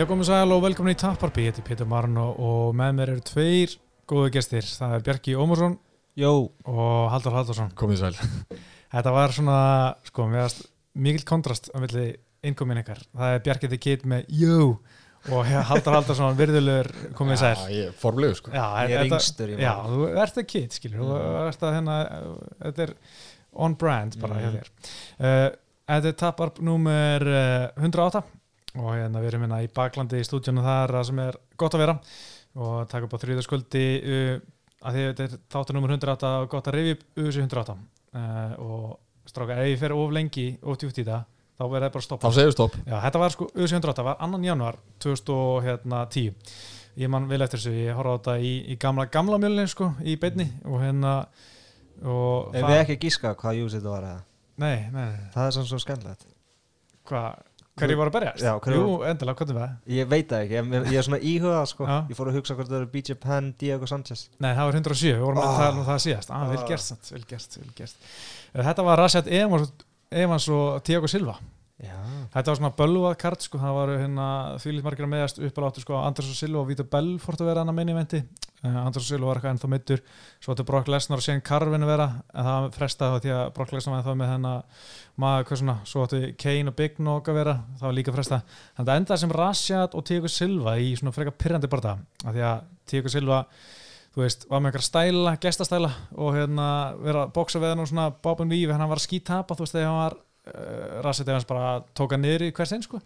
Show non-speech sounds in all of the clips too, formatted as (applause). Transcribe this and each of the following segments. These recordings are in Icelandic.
Já, komið sæl og velkomin í Tapparby, ég heiti Pétur Marn og, og með mér eru tveir góðu gestir, það er Bjarki Ómarsson Jó, og Haldur Haldursson. Komið sæl Þetta var svona, sko, mikill kontrast á milli innkomin ykkar. Það er Bjarki the Kid með Jó og Haldur Haldursson virðulegur komið sæl. Já, ég er formlegu sko Já, ég er yngstur Já, þú ert the Kid, skilur, þú ert að hérna, þetta er on brand bara hjá Mhm. þér. Uh, þetta er Tapparb númer uh, 108 og hérna við erum hérna í baklandi í stúdíunum þar sem er gott að vera. Og taka upp á þrýðaskvöldi uh, að því þetta er þáttur nummer 108 og gott að rifja upp USA 108 uh, og stráka, ef ég fer of lengi of djúpt í það, þá verður það bara að Þá segir stopp. Já, þetta var sko USA 108, var annan januar 2010 ég man vel eftir þessu, ég horfði á þetta í, í gamla gamla mjölni sko, í beinni. Og hérna og Ef við ekki að gíska hvað jús þetta var eða? nei, nei, nei, Það er svona svo skemmtilegt. Hvað hverju voru að berjast? Já, hverjir Jú, voru- endilega, hvernig var það? Ég veit það ekki, ég, ég er svona íhugað sko Já. Ég fór að hugsa hvort það eru BJ Penn, Diego Sanchez Nei, það var 107, við vorum að Ah. tala um það síðast ah, vel Ah. gert, samt, vel gert, vel gert Þetta var Rashad Evans, Evans og Tiago Silva Já. Þetta var svona bölvað kart, sko, það var hérna þvílít margir að meðast uppaláttu sko, Anders og Silva og Vítur Bell fórt að vera hann að minni venti uh, Anders og Silva var eitthvað ennþá mittur svo ætti Brock Lesnar og Shane Carvin að vera en það frestaði þá því að Brock Lesnar var ennþá með hennar maður, hvað svona, svo ætti Kane og Big Nog að vera, það var líka frestað. Þannig að það endaði sem Rashad og Tiago Silva í svona frekar pyrrandi barða af því að Tiago Silva þú veist, var með einhver stæla, gestastæla og hérna vera að bóksa við hann og svona and Weave, hann var skítapa þú veist, þegar hann var uh, Rasset Evans bara tóka niður í hvers einn sko.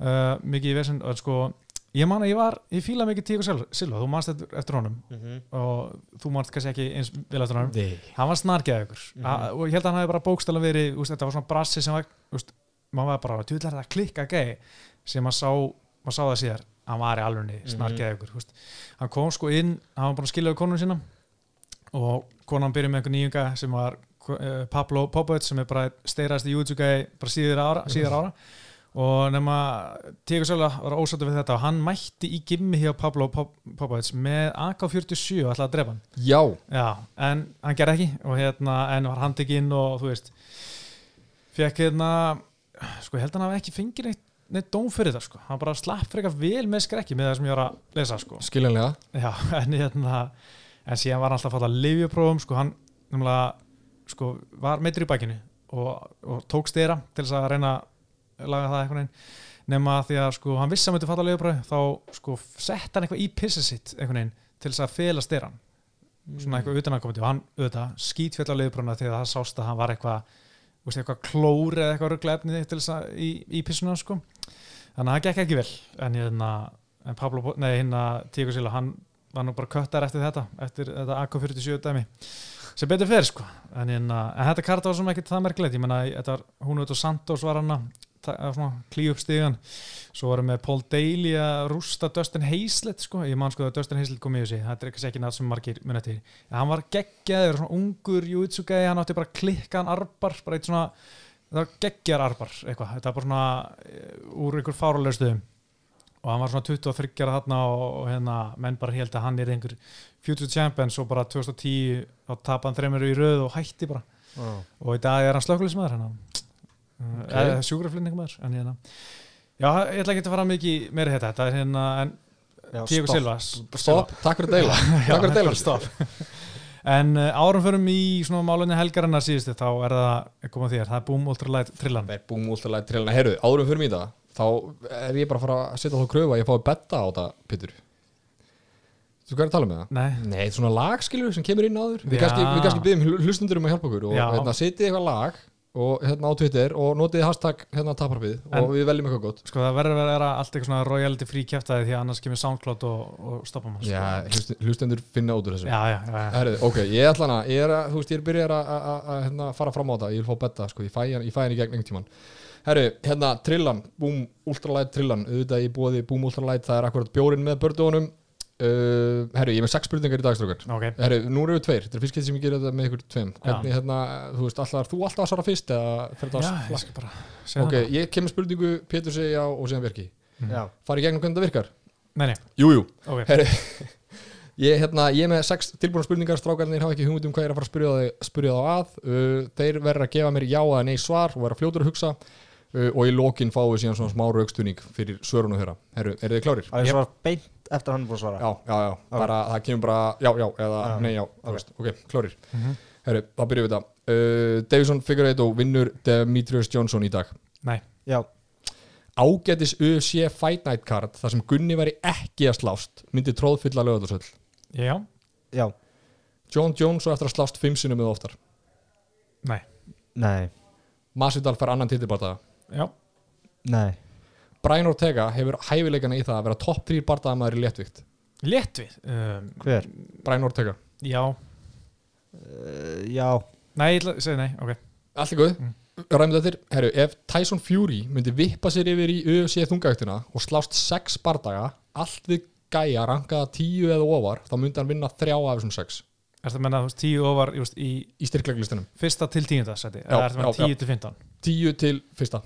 uh, mikið í vesen sko, ég man að ég var, ég fíla mikið Tíko Silva, þú manst eftir, eftir honum Mhm. og þú manst kannski ekki eins vel eftir honum Nei hann var snarkið ykkur Mhm. mm og ég held að hann hefði bara bókstæla verið úst, þetta var svona brassi sem var úst, maður var bara, þú ætlar það að klikka gæi sem maður sá, maður sá það síðar hann var í alvegni snarkið ykkur úst. hann kom sko inn, hann var búin að skilja við konunum sína og konan byrjuði með einhver nýjunga sem var Pablo Popovic sem er bara steyraðist í gæi bara síðar ára, síðar ára. Og nema Tíko Sjöla var ósáttu við þetta og hann mætti í gimmi hjá Pablo Pop Popovic með AK-47 og ætlaði að drepa hann. Já. Já, en hann gerði ekki og hérna, en var handekinn og þú veist fekk hérna sko, ég held að hann ekki fengið neitt, neitt dóm fyrir það, sko, hann bara slapp frekar vel með skrekki með það sem ég var að lesa, sko. Skiljanlega. Já, (laughs) en hérna en síðan var hann alltaf að að livjaprófum sko, hann nefnilega sko, var meittur í bækinu og, og tók stera til þess að reyna að laga það einhvern veginn. Nema því að sko, hann vissi að hann myndi falla að livjaprófi þá sko, sett hann eitthvað í pissið sitt veginn til þess að fela steran. Svona eitthvað utan að koma til og hann auðvitað skítfjöld á liðbruna því að það sást að hann var eitthvað þú veist, eitthvað klór eða eitthvað að í, í pissuna sko. þannig að það gekk ekki vel. En, hérna, en Pablo, nei hérna Tíko Sila, hann var nú bara köttar eftir þetta eftir þetta AK-47 dæmi sem betur fyrir sko. En, hérna, en þetta karta var svona ekki það merkilegt. Ég menna, var hún og Santos var hann að klíu upp stígan svo varum við Paul Daly að rústa Dustin Hazlett sko, ég man sko að Dustin Hazlett kom í þessi, þetta er ekki nátt sem margir munið til, en hann var geggjaður svona ungur júitsugæði, hann átti bara klikkan arbar, bara eitt svona það var geggjar arbar eitthvað, þetta var bara svona eh, úr ykkur fárulega stuðum og hann var svona 23 ára þarna og, hérna menn bara held að hann er einhver future champions og bara 2010 þá tapa hann þreymur í röð og hætti bara. Og í dag er hann slökulismæður hann Ok. okay. eða sjúkraflutningumæður en hérna. Já, ég ætla ekki að fara mikið meira þetta þetta er hérna, en Tíko. Silva Stopp, takk fyrir að deila. (laughs) Takk fyrir að deila. stopp. En uh, árum förum í svona málunni helgarinnar síðustu þá er það koma þér, það er Boom Ultralight trillan. Það er búm últalega trillina Herru, áðurum fyrir mig í það Þá er ég bara að fara að setja þá kröfu að ég fái betta á þetta, Pétur. Þú hvað er að tala með það? nei, Nei, þetta er svona lagskilur sem kemur inn áður Við kannski, byggjum hlustundur um að hjálpa okkur og hérna, setið eitthvað lag og hérna á Twitter og notið hashtag hérna taparpið og við veljum eitthvað gott. Sko það verður að vera allt eitthvað svona royalty free kjæftæði því að annars kemur SoundCloud og, og stoppa mann Já, hlust- hlustendur finna út úr þessu. Já, já, já, já. Herri, ok, ég ætla hana, ég er að, þú veist, ég er byrjar að, hérna, fara fram á þetta, ég vil fá betta, sko, ég fæ ég fæ hann í gegn einhvern tíman. Herri, hérna, trillan, boom, ultralight trillan, auðvitað í bóði boom ultralight, það er akkurat bjórin með börduðunum. Uh, herri, ég er með sex spurningar í dagstrókar. ok, Herri, nú eru við tveir, þetta er fyrst getur sem ég gera þetta með ykkur tveim. Já. Hvernig, hérna, þú veist, alltaf, þú alltaf að svara fyrst eða fyrir já, það ég skal bara segja Ok, það ég kem með spurningu, Pétur segja og síðan Björki. Já, Fari í gegnum hvernig það virkar? nei, nei, Jú, jú. ok, Herri, (laughs) ég, hérna, ég er með sex tilbúna spurningar strákarnir hafa ekki hugmynd um hvað ég er að fara að spyrja þá að uh, þeir verður að gefa mér já eða nei svar og verða fljótur að hugsa uh, og í lokin fáum við síðan svona smá raukstunning fyrir svörunum þeirra Herru, eru þið klárir? Það er svara beint eftir hann búin að svara. Já, já, já, bara það kemur bara já, já, eða Já. nei, já, þú Ok. veist, ok, klárir. Mhm. Herru, þá byrjum við þetta. Uh, Davison Figueiredo vinnur Demetrius Johnson í dag. Nei, Já, Ágætis UFC Fight Night card þar sem Gunni væri ekki að slást myndi tróðfylla lögadarsöll já, já, John Jones og eftir að slást fimm sinnum eða oftar. Nei, nei, Masvidal fær annan titilbardaga já. Nei. Brian Ortega hefur hæfileikana í það að vera topp 3 bardagamæður í léttvíkt. Léttvið um, Hver? Brian Ortega, Já, Uh, já, nei, ég segja nei, ok. Allt er góð Mm. ræmið þetta, herru, ef Tyson Fury myndi vippa sér yfir í UFC þungaugtina og slást 6 bardaga allt við gæja rankaða 10 eða ofar þá myndi hann vinna 3 af þessum 6 Ertu að menna, þú veist, tíu ofar just, í í styrkleglistanum, fyrsta til tíunda seti Já, já, já. tíu til fimmtán? 10 til fyrsta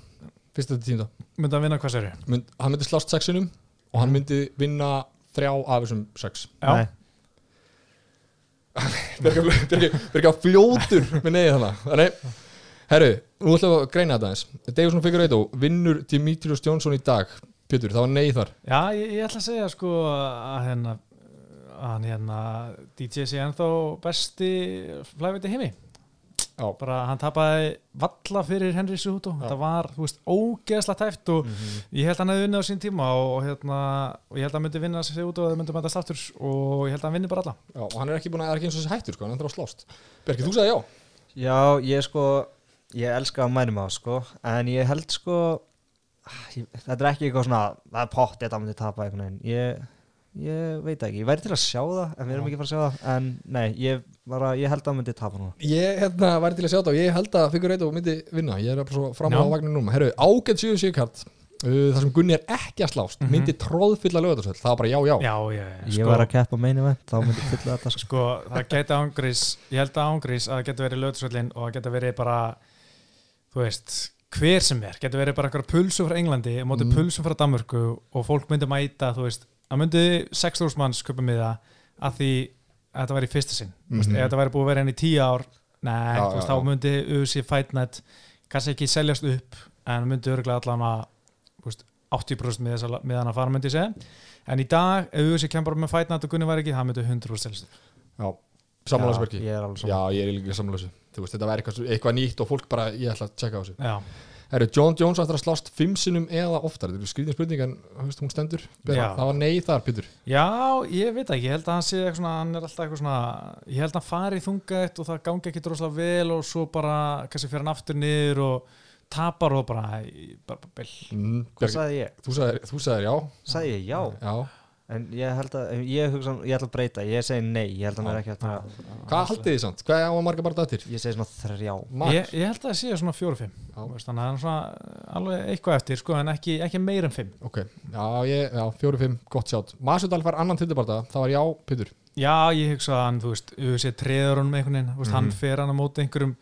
fyrsta til 10 Myndi að vinna hvað sér Mynd, hann myndi slást 6 sinum og hann myndi vinna 3 af þessum 6 Já, nei. (laughs) Byrja fljótur með neyði þannig Þannig, herru, nú ætlum við að greina þetta eins Davison Figueiredo vinnur Dimitrios Johnson í dag. Pétur, það var neyð þar. Já ég, ég ætla að segja sko að hérna að hann hérna DJ sé ennþá besti flæfiti heimi. Bara hann tapaði valla fyrir Henry Suhuto þetta var, þú veist, ógeðslega tæft og ég held að hann hefði unnið á sín tíma og, og hérna, og ég held að hann myndi vinna sig út og það myndi mæta aftur og ég held að hann vinni bara alla. Já, og hann er ekki búin að, er ekki eins og þessi hættur sko, hann er að slást. Berki, þú sagði já. Já, ég sko Ég elska að mænum á sko En ég held sko ég, Þetta er ekki eitthvað svona Það er pott þetta myndi tapa veginn. Ég, ég veit ekki, ég væri til að sjá það En við erum ekki að fara að sjá það En nei, ég, bara, ég held að hann myndi tapa núna. Ég hérna, væri til að sjá þetta og ég held að Figueiredo myndi vinna. Ég er bara svo fram á Já. vagninu núna. Herru, ágætt 7 síkart uh, Það sem Gunni er ekki að slást Mhm. myndi tróðfylla lögadarsöld Það var bara já, já, já, já, Ég sko, var að keppa meini vend Þá myndi fylla þetta sko. Sko, það geti ángrís ég held að ángrís að það geti verið löðsvöllin og það geti verið bara þú veist, hver sem er. Geti verið bara eitthvað pulsu frá Englandi og móti Mm. pulsu frá Danmörku og fólk myndi mæta, þú veist, að myndi 6.000 manns köpa með það að því að þetta væri í fyrsta sinn. Mm Mhm. ef þetta væri búið að vera enn í tíu ár nei, Já, þú veist, já, þá já. myndi UFC Fight Night kannski ekki seljast upp en myndi örgulega allan að þú veist, 80% með, þessa, með hann að fara myndi segja. En í dag, ef UFC kemur með Fight Night og Gunni var ekki, það myndi 100% seljast upp já Sammálagsberki Já, Ég er líka veist, þetta væri eitthvað, eitthvað nýtt og fólk bara, ég ætla að tjekka á þessu já, Herru, John Jones ætlar að slást fimm sinnum eða oftar. Þetta er skrýðin spurning en veist, hún stendur. Já. Það var nei þar, Pétur. Já, ég veit ekki, ég held að hann sé eitthvað svona, hann er alltaf eitthvað svona, ég held að hann fari í þungætt og það gangi ekki droslega vel og svo bara, kannski fyrir hann aftur niður og tapar og bara, bara, bara bil. mm, Hvað sagði ég? Þú sagðir, þú sagðir já. Sagði ég já? Já En ég held að, ég hugsa, ég ætla að breyta Ég segi nei, ég held að hann er ekki eftir að Hvað haldið þið samt? Hvað er á að marga bara dættir? Ég segi svona þrjá? Ég, ég held að það sé svona fjóru-fimm, Já. þannig að hann er svona alveg eitthvað eftir, sko, en ekki, ekki meir en fimm. Ok, já, ég, já, fjóri, fimm, gott sjátt Masudal fær annan tildabarta, það var já, Pétur Já, ég hugsa að hann, þú veist, UFC treður honum einhvern veginn, þú veist, hann Mhm. fer hann á móti einhverjum,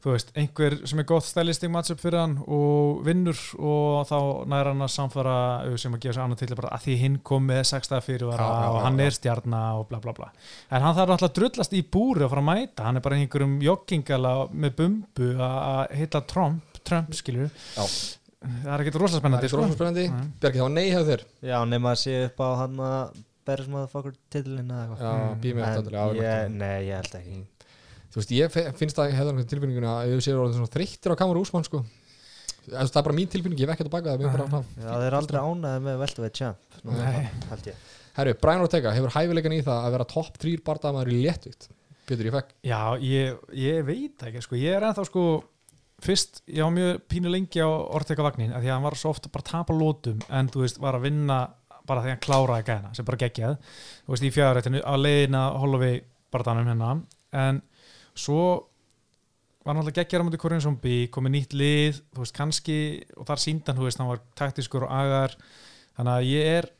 þú veist, einhver sem er gott stylistic matchup fyrir hann og vinnur og þá nær hann að samfara sem að gefa sér annar til bara að því hinn kom með sextaða fyrirvara Já, já, og hann já. er stjarna og bla bla bla. En hann þarf alltaf að drullast í búri og fara að mæta, hann er bara einhverjum joggingala með bumbu að- að hitta Trump, Trump skilur. Já. Það er ekkert rosalega Það spennandi, er svona spennandi. Bjarki, var nei hefur þér Já, nema að sé upp á hann að Beres motherfucker titilinn eða eitthvað Já, Mm. býð mér En eftir já, ég, ég, Nei, ég held ekki Þú veist, ég finnst það hefði einhvern tilfinninguna að ég sé orðin svona þreyttir á kamar úsmann sko. Það er bara mín tilfinning, ég hef ekkert að baka það mér er aldrei ánæði með held ég. Herru, Brian Ortega hefur hæfileikan í það að vera topp 3 bardamaður í léttvikt? Pétur, ég fekk. Já, ég, ég veit ekki sko. ég er ennþá sko fyrst, ég var mjög pínu lengi á Ortega vagnin af því að hann var svo ofta bara að tapa lótum en þú veist, var að vinna bara því að hann kláraði gæna, sem bara geggjað. Þú veist, í fjárrættinu, á leiðina Holloway barðanum hérna, en svo var geggjað á mútið Korean Zombie, komið nýtt lið þú veist, kannski, og þar síndan þú veist, hann var taktiskur og agar. Þannig að ég er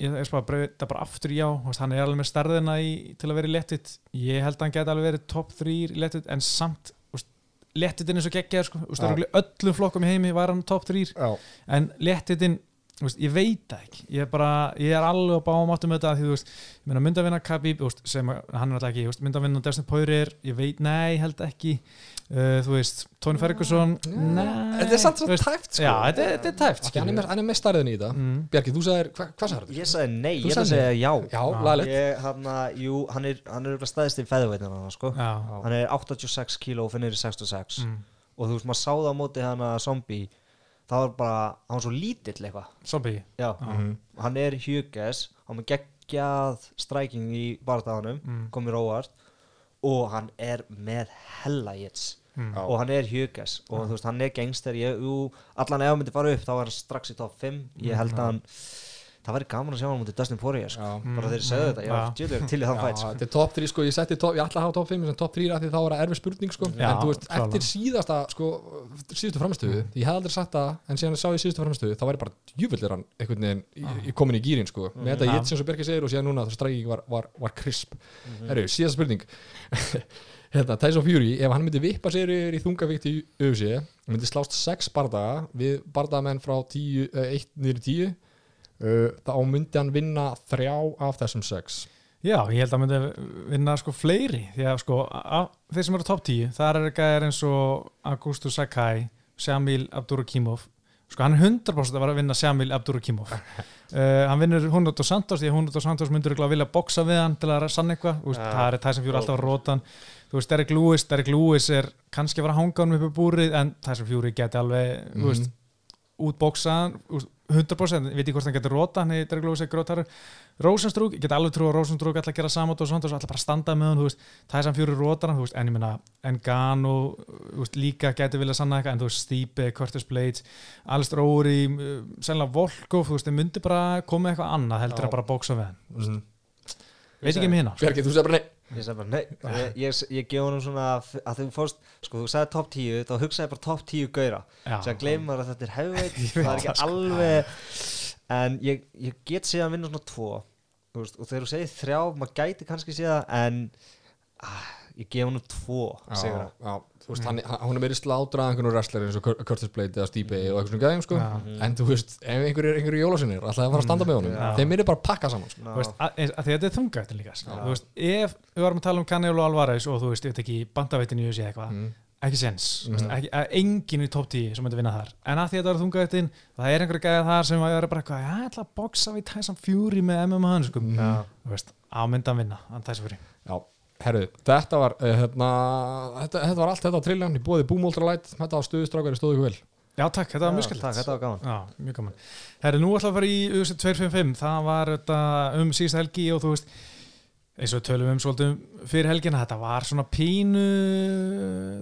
ég er bara að breyta bara aftur já veist, hann er alveg með stærðina í, til að vera í lettit ég held að hann geti alveg verið top 3 í lettit en samt lettitin er svo geggjaður sko, öllum flokkum í heimi var hann top 3 Já, en lettitin, þú veist, ég veit það ekki. Ég er bara, ég er alveg á báum áttum með þetta því þú veist, ég meina myndavinna Khabib þú veist, sem hann er alltaf ekki, þú myndavinna Dustin Poirier ég veit, nei, held ekki. Uh, þú veist, Tony Ferguson nei, Þetta er samt þú svo tæft sko. já, þetta, er- þetta er tæft hann er skilur. með- hann er með starriðin í þetta. Mm. Bjarki, þú sagðir, hva, hvað sagðir Ég sagði nei, Þú ég er að segja já. Já, lagalegt Ég, hann, jú, hann er, hann er staðist í feðveitin hann, sko. Hann er 86 kíló og finnir í 66 mm. Og þú veist, maður sá það á móti hann að zombie Það var bara, hann var svo lítill eitthvað. Zombie. Já, Mhm. hann er Hughes Hann er geggjað stræking í barðaðanum Mm. Komir óvart. Og hann er með hella hits Mm. Og hann er Hughes og þú veist, hann er gangster. Ég, jú, allan ef hann myndi fara upp þá var hann strax í top 5 ég held að hann það væri gaman að sjá hann mútið Dustin Poirier sko. Bara þeir segðu þetta, ég var Já. djúlega til í þann fætt sko. þetta er top 3 sko, ég setti top, ég ætla að hafa top 5 sem top 3 af því þá var það erfið spurning sko. Já, en þú veist, klárlega. eftir síðasta sko, síðustu framistöðu, ég hef aldrei sagt það en síðan sá ég síðustu framistöðu, þá væri bara djúvillir hann einhvern veginn í, í komin í gýrin sko. Með þetta ég sem svo Berki segir og síðan núna það stræking var, var, var krisp. Síðasta spurning. (laughs) Hérna, Tyson Fury, ef hann myndi vippa sér yfir í þungavíkt í UFC myndi slást 6 bardaga við bardagamenn frá 10, uh, 1 niður í 10 þá myndi hann vinna þrjá af þessum 6 Já, ég held að myndi vinna sko fleiri. Því að sko að, þeir sem eru á top 10 þar er gæðir eins og Augusto Sakai, Shamil Abdurakimov sko hann er 100% að vera að vinna Shamil Abdurakimov uh, (laughs) hann vinnur Hundo dos Santos því að Hundo dos Santos myndur örugglega vilja boksa við hann til að sanna eitthvað, Þú veist, Ja. það er Tyson Fury alltaf að róta hann. Þú veist, Derek Lewis, Derek Lewis er kannski að vera að hanga hann upp í búrið en Tyson Fury geti alveg, Mhm. þú veist hann, þú veist, 100% ég veit ekki hvort hann getur róta, hann er er grótarur Rosenstrúk, ég get alveg trú að Rosenstrúk ætla að gera saman og svona, ætla bara að standa með hann þú veist, Tyson Fury rótar hann, þú en ég meina Engano, þú líka getur vilja sanna eitthvað, en þú veist, Stipe, Curtis Blades Alistair Overy, uh, sennilega Volkov, þú veist, þeir myndi bara koma eitthvað annað heldur Já. að bara bóksa við hann mm -hmm. veit ekki með hérna Bjarki, þú segir bara nei ég sagði bara nei ég, ég, ég gef honum svona að þú fórst sko þú sagði top 10 þá hugsaði ég bara top 10 gauðra. Já. sem gleymar að þetta er (laughs) hefveit það er ekki alveg en ég, ég get séð að vinna svona tvo þú veist, og þegar þú segir þrjá maður gæti kannski séð það en ah, ég gef honum tvo sigra já, þú veist, hann, hann, hún er meiri slátrað einhvern wrestler eins og Cur- Curtis Blade eða Stipe og eitthvað svona gæðum sko Já. en þú veist, ef einhver er einhver í jólasinir alltaf að fara að standa með honum, Já. þeim er bara að pakka saman sko. Veist, að, að því að þetta er þungættin líka sko. þú veist, ef við varum að tala um Canelo Alvarez og þú veist, ég veit ekki, bandaveitinu í þessi eitthvað mm. ekki sens, mm. ekki, að enginn í top 10 sem myndi vinna þar, en að því að þetta var þungættin það er einhverju gæða þar sem er bara eitthvað ég ætla að boksa við Tyson Fury með MMA hann, sko, Mm. Veist, á myndan vinna hann Tyson Fury, herru, þetta var uh, hérna, þetta, þetta var allt þetta á trillan í bóði Boom Ultra Light, þetta á stöðustrákari stóðu ykkur vel. Já takk, þetta var mjög takk, þetta var gaman. Já, mjög gaman. Herri, nú ætla að fara í UFC 255, það var þetta um síðust helgi og þú veist, eins og við tölum um svolítið fyrir helgina, þetta var svona pínu,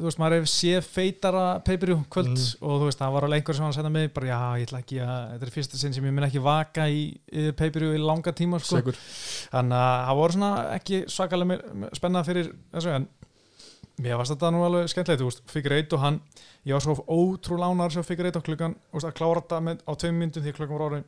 þú veist, maður hefur séð feitara peipiru kvöld Mhm. og þú veist, það var alveg einhver sem var að senda mig, bara já, ég ætla ekki að, þetta er fyrsta sinn sem ég mun ekki vaka í peipiru í langa tíma, sko. Sigur Þannig að það voru svona ekki svakalega spennað fyrir þessu, en mér varst þetta nú alveg skemmtilegt, þú veist, Figure 1 og hann, ég var svo ótrúlega lánar sem Figure 1 á klukkan, veist, að klára þetta á tveim myndum því klukkan var orðin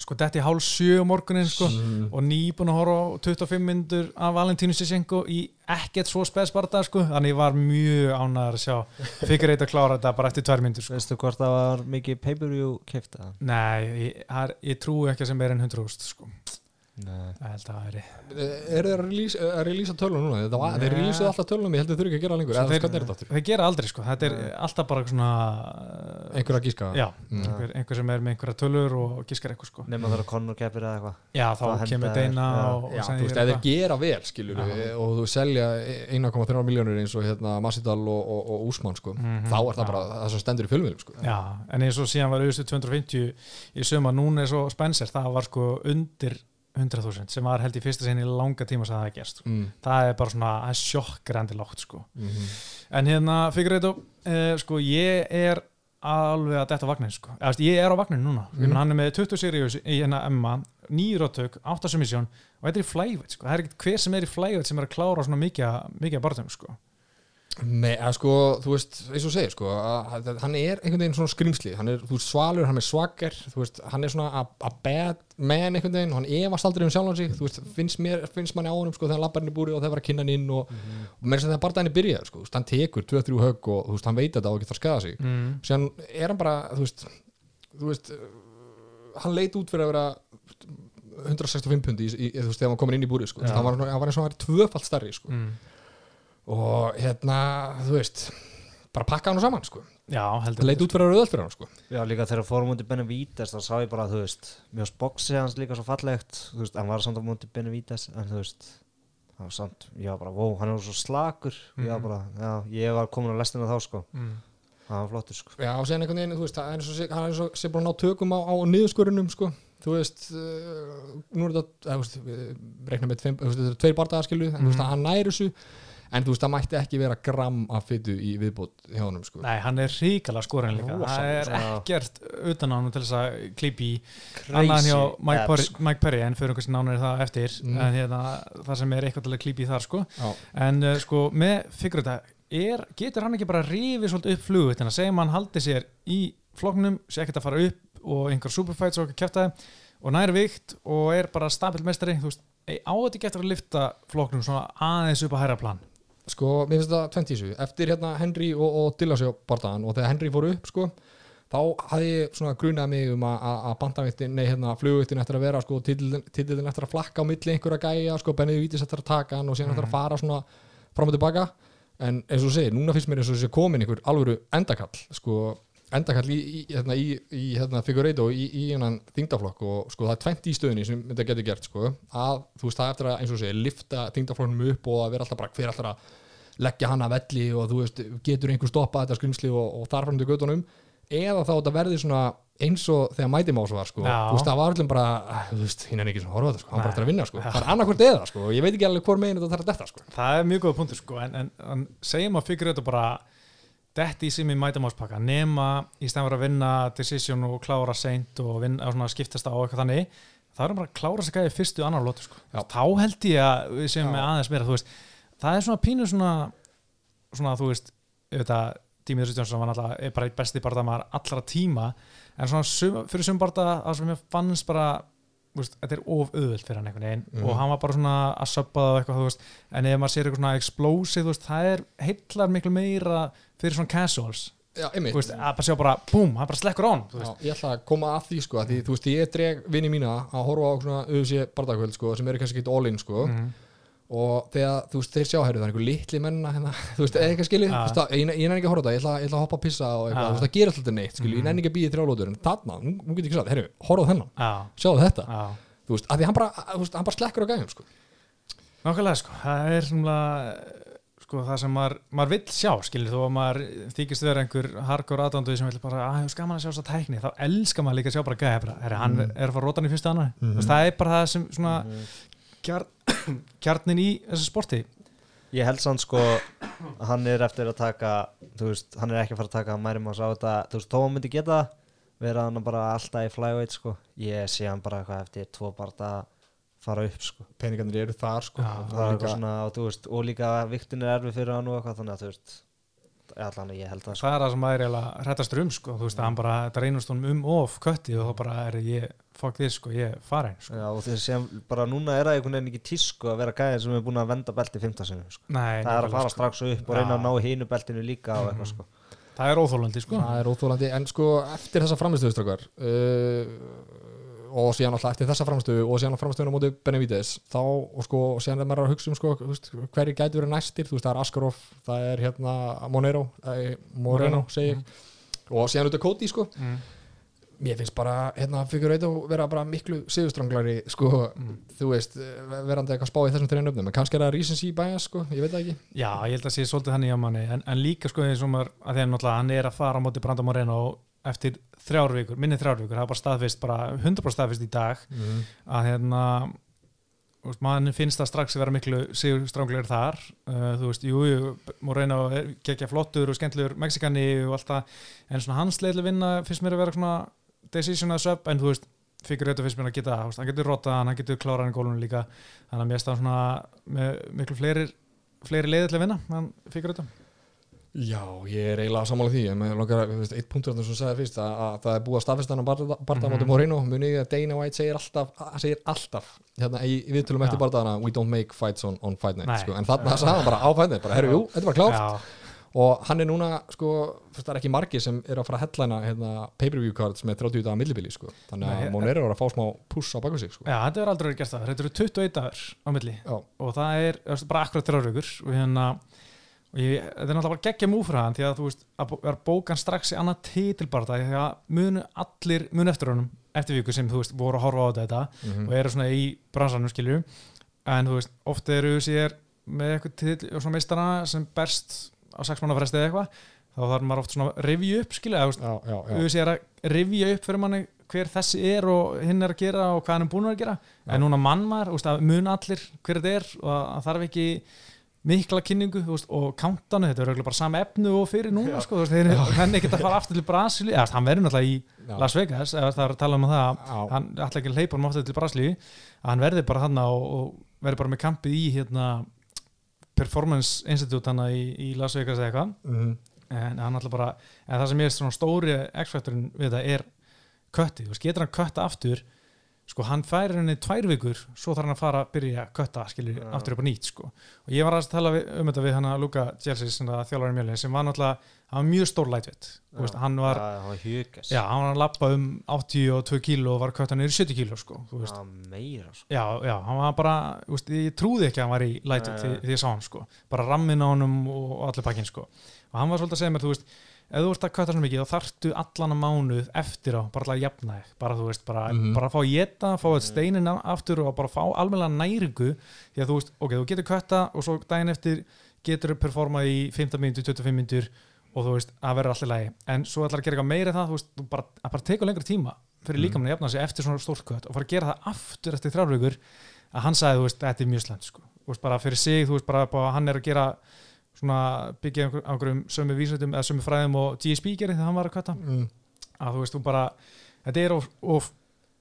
sko, detti hálf sjö morgunin, sko mm. og nýbúin að horfa á 25 myndur af Valentínu Sissenko í ekkert svo spesbarta, sko, þannig var mjög ánæður að sjá Figure 1 að klára þetta bara eftir tvær myndur, sko. Veistu hvort það var mikið pay-per-view kifta Nei, ég, ég trúi ekki að sem er en 100 úrst, sko, að það Er þeir að release- að releasa tölun núna? Þetta var, þeir releasuðu alltaf tölunum, ég held að þeir þurfi ekki að gera það lengur þeir- hvernig er þetta áttur? þeir gera aldrei sko, þetta er Nei. alltaf bara svona uh, Einhver að gíska já, Mm. einhver, einhver sem er með einhverja tölur og gískar eitthvað sko nema það er Conor keppir eða eitthvað já, þá Það kemur Deina þeir eitthvað. gera vel, skilur Já. og þú selja 1,3 miljónir eins og hérna Massidal og, og, og Úsmann sko, Mhm, þá er það bara það sem stendur í fjölmiðlum sko. já, en eins og síðan var auðvitað 250 í suma, núna er svo Spencer það var sko undir 100.000 sem var held í fyrsta sinni langa tíma sem það hefði gerst mm. það er bara svona, það er sjokkrandi lágt sko Mm En hérna, Figueiredo, uh, sko, ég er alveg að detta vagnin, sko. Eða, veist, ég er á vagnin núna. Mm. Mhm. Hann er með 20 seriós í hérna Emma, nýrótök, 8 submission og þetta er í flyweight, sko. Það er ekkert hver sem er í flyweight sem er að klára svona mikið, mikið barðum, sko. Nei, að sko, þú veist, eins og segir sko, að, að hann er einhvern veginn svona skrimsli hann er, þú veist, svalur, hann er svagger þú veist, hann er svona a, a bad man einhvern veginn, og hann efast aldrei um sjálfan sig þú veist, finnst, mér, finnst manni á honum sko, þegar hann lappar í búri og þeir var að kynna hann inn og, og með þess að þegar barndaginn er byrjað, sko, þú veist, hann tekur 2-3 högg og þú veist, hann veit þetta og ekki þarf að skada sig. Mm. síðan er hann bara, þú veist þú veist, hann leit út fyrir að vera 165 pundi þú veist, þegar hann komin inn í búri, sko, Já. hann var, hann var og hann Mm. og hérna, þú veist bara pakka hann saman sko. Já, það heldur leit út fyrir að rauðalt fyrir hann sko. Já, líka þegar fórum mútið Benavides þá sá ég bara, þú veist, mjög boxið hans líka svo fallegt, þú veist, hann var samt á mútið Benavides, en þú veist það var samt, ég var bara, wow, hann er svo slakur. Ég var Mhm. bara, já, ég var komin á lestina þá, sko, mm. það var flottur, sko. Já, og sen einhvern veginn, þú veist, það er og sé- hann er og sé bara að ná tökum á, á niðurskurunum, sko. Þú veist, uh, nú er þetta eða, þú veist, en þú veist, að hann það mætti ekki vera gram af fytu í viðbót hjá honum, sko. Nei, hann er ríkala skorin líka. Rosalega, Það er ekkert utan á hann til þess að klípi annan hjá Mike Perry. Mike Perry en fyrir einhversin nánar það eftir. Mm. en hérna, það sem er eitthvað til að klípi þar sko. Já, en uh, sko með figur þetta er, getur hann ekki bara rífið svolítið upp flugut en að segja hann haldi sér í floknum, sé ekkert að fara upp og einhver superfights og ekki kæfta og næri vikt og er bara stabil mestari þú veist, ei, á þetta getur að lifta floknum svona aðeins upp á hæra plan sko, mér finnst þetta 20 þessu. Eftir hérna Henry og, og Dillasjó bardaðan og þegar Henry fór upp, sko þá hafði ég svona grunað mig um að, bandaviktin, nei hérna, flugviktin eftir að vera sko, titillin eftir að flakka á milli einhverja gæja, sko, Benny Vítis eftir að taka hann og síðan eftir að fara svona fram og tilbaka. En eins og segir, núna finnst mér eins og þessi komin einhver alvöru endakall sko, endakall í, í, hérna, í, í hérna, Figueiredo í, í hennan þingdaflokk og sko það er 20 í stöðunni sem þetta getur gert sko, að þú veist það eftir að eins og segir, lifta þingdaflokknum upp og að vera alltaf bara hver alltaf að leggja hann að velli og þú veist, getur einhver stoppað þetta skrimsli og, og þar fram til göttunum eða þá þetta verði svona eins og þegar Mighty Mouse var sko, Já. þú veist það var öllum bara "Ah, þú veist, hinn er ekki svona að horfa á þetta sko, hann Nei. bara eftir að vinna sko, það er annarkvort eða sko, ég veit ekki alveg hvor megin þetta þarf að detta sko. Það er mjög góða punktur sko. En, en, en segjum að figur þetta bara detti í sem í mætamáspakka nema í stæðan fyrir að vinna decision og klára seint og vinna, svona, skiptast á eitthvað þannig það er bara að klára sig gæði fyrstu og annar lótu sko. Þá held ég að við séum aðeins meira veist, það er svona pínu svona svona þú veist auðvitað Dímið Rústjónsson var náttúrulega besti barndamar allra tíma en svona sum, fyrir sum barnda það sem ég fannst bara veist, þetta er of auðvöld fyrir hann einhvern veginn Mhm. og hann var bara svona að söppa það eitthvað veist, en ef maður sér eitthvað svona explosive veist, það er heillar miklu meira fyrir svona casuals. Já, veist, að bara sjá bara, búm, hann bara slekkur án Já, ég ætla að koma að því sko að því, þú veist, ég dreg vini mína að horfa á svona UFC bardagkvöld sko sem eru kannski ekki all-in sko. Mhm. Og þegar, þú veist, þeir sjá herri það er einhver litli menna hérna, (laughs) þú veist, eða eitthvað skilji það- ég, nenni ekki að horfa á það, ég ætla, ég ætla að hoppa að pissa og eitthvað, þú veist, það gerir alltaf neitt skilji, ég Mhm. nenni ekki að býja þrjálótur en þarna, nú, nú get ég ekki sagt, herri, horfa á þennan. Já, sjáðu þetta, já. Þú veist, að því hann bara veist, hann bara slekkur á gæðum, sko. Nákvæmlega sko, það er svona sko það sem maður, maður vill sjá skilir þó að maður þykist vera einhver hardcore aðdándu sem vil bara, að hefur skaman að sjá þess að tækni. Þá elskar maður líka að sjá bara gæða bara, er hann Mm. er að fara rótan í fyrstu annar Mhm. mm. það er bara það sem svona Mhm. Kjarn, (coughs) kjarnin í þessu sporti? Ég held sann sko að hann er eftir að taka þú veist, hann er ekki að fara að taka mæri maður á þetta, þú veist, hann myndi geta það, vera hann bara alltaf í flyweight sko. Ég sé hann bara eitthvað eftir tvo barða að fara upp sko. Peningarnir eru þar, sko. Já, það er líka- eitthvað svona, og, þú veist, og líka viktin er erfið fyrir hann og eitthvað þannig að þú veist allan ég held það sko það er það sem maður er eiginlega hrættastur um sko, þú veist að hann bara, þetta reynast honum um of kötti og þá bara er ég, fuck this sko, ég er farin sko. Já, og þess að bara núna er það einhvern veginn ekki tísku að vera gæðin sem er búin að venda belti 15 sinni sko. Nei, það er að fara sko. strax upp og reyna að ná hínu beltinu líka og eitthvað sko það er óþólandi sko það er óþólandi, en sko eftir þessa framistöðustrakar uh, og síðan alltaf eftir þessa framistöðu og síðan á móti Benavides þá og sko, og síðan er maður að hugsa um sko, hverju gæti verið næstir, þú veist, það er Askarov það er hérna Monero eh, Moreno, segi ég og síðan út af Cody, sko mm. mér finnst bara, hérna, fyrir eitthvað vera bara miklu sigurstranglari, sko Mm. þú veist, eh, verandi eitthvað spá í þessum þreinu öfnum, en kannski er það recency bias, sko, ég veit það ekki Já, ég held að sé svolítið þannig á manni en, en líka sko eins og maður að að náttúrulega hann er að fara á móti Brandon Moreno eftir þrjár vikur, minni þrjár vikur það er bara staðfist, bara 100% staðfist í dag mm. að hérna mann finnst það strax að vera miklu sigur stránglegur þar uh, þú veist, jú, jú, Moreno er gekkja flottur og skemmtilegur Mexikani og allt það, en svona hans leiðileg vinna finnst mér að vera svona decision að söp, en þú veist, fyrir þetta finnst mér að geta hann getur rotað, hann getur klárað hann í gólunum líka þannig að mér stað svona með miklu fleiri, fleiri leiðileg að vinna hann fyrir þetta Já, ég er eiginlega sammála því. En mér langar að, eitt punktur sem sagði fyrst að, að það er búið að staðfesta hann að barða, barða Mhm. móti Moreno, munið að Dana White segir alltaf, segir alltaf hérna í viðtölum eftir Já. barðana we don't make fights on, on fight night, sko, en þarna sagði hann bara á fight night, bara herru, jú, þetta er klárt. Já, og hann er núna, sko, það er ekki margir sem er að fara að headlina hérna, pay-per-view cards með 30 dagar millibili, sko. Þannig að Monero er að fá smá push á baku sig, sko. Já, þetta er aldrei verið gert það þetta eru 21 dagar á milli. Já, og það er veist, bara akkurat þrjár vikur. Og hérna og ég, þetta er náttúrulega bara geggja múf fyrir hann því að þú veist, að er bókan strax í annað titilbarta því að munu allir munu eftir honum eftir viku sem þú veist voru að horfa á þetta Mhm. og eru svona í bransanum skilju en þú veist, oft eru sér með eitthvað til og svona meistara sem berst á sex mánu fresti eða eitthvað þá þarf maður oft svona að revju upp skilju eða þú veist, auðvitað er að rifja upp fyrir manni hver þessi er og hinn er að gera og hvað hann er búin að gera Já. en núna mann maður, mikla kynningu úst, og countdownu, þetta er auðvitað bara sama efnu og fyrir núna sko, veist, þeir henni ekki að fara aftur til Brasíli, hann verður náttúrulega í Já. Las Vegas, það er að tala um það Já. hann ætla ekki að leipa hann aftur til Brasíli að hann verði bara hann og, og verði bara með kampið í hérna Performance Institute hann í, í Las Vegas eða eitthvað Mhm. en hann ætla bara en það sem ég er svona stóri X-faktorinn við það er kötti, þú veist, getur hann kötta aftur sko, hann færir henni tvær vikur svo þarf hann að fara að byrja að kötta skilur, Já. aftur upp á nýtt, sko. Og ég var að tala við, um þetta við hann að Luka Jelsis sem þjálfarinn mjölin, sem var náttúrulega hann var mjög stór þú veist, hann var hann hugast já, hann var að lappa um 82 kíló og var kötta í 70 kíló, sko, meira sko. Já, já, hann var bara, veist, ég trúði ekki að hann var í Nei, því, því ég sá hann sko, bara rammin á og, og allir pakkin sko, og hann var svolítið að segja mér, þú veist, ef þú ert að kötta svona mikið þá þarftu allan að mánuð eftir á bara að jafna þig, bara þú veist, bara, Mhm. bara að fá geta, fá að steinin á- aftur og bara fá almennilega næringu því að þú veist, ok, þú getur kötta og svo daginn eftir getur þú performa í 15 mínútur, 25 mínútur og þú veist, að vera allir lægi en svo ætlar að gera eitthvað meira það, þú veist, þú bara, að bara teka lengri tíma fyrir Mhm. líkamann að jafna sig eftir svona stórt kött og fara að gera það aftur eftir þrjárvíkur að hann sagði, þú veist, þetta er mjög slæmt sko. þú veist, bara fyrir sig, þú veist, bara, bara hann er að gera svona byggja einhverjum sömu vísveitum eða sömu fræðum og GSP gerir þegar hann var að kötta Mm. að þú veist, þú bara, þetta er of, of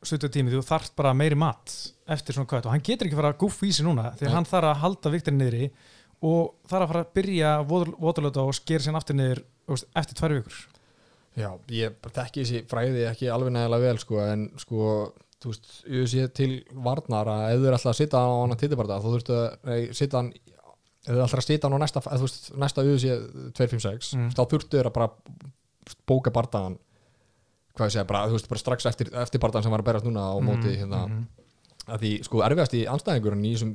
stuttur tími, þú þarft bara meiri mat eftir svona kött og hann getur ekki fara að gúff í sig núna því að hann þarf að halda viktin niðri og þarf að fara að byrja voturlöta og skera sér aftur niður veist, eftir tvær vikur. Já, ég þekki þessi fræði ekki alveg nægilega vel sko, en sko, þú veist, ég sé til varnar að ef þú er alltaf að sitja á hann að titibarda, þú þurftu að nei, sitja hann þú alltaf að sitja hann á næsta eða, veist, næsta UFC 256 Mm. þá þurftu þér að bara bóka bardagan hvað ég segja, bara, þú veist, bara strax eftir, eftir bardagan sem var að berast núna á móti hérna, Mhm. að því, sko, erfiðast í anstæðingurinn í þessum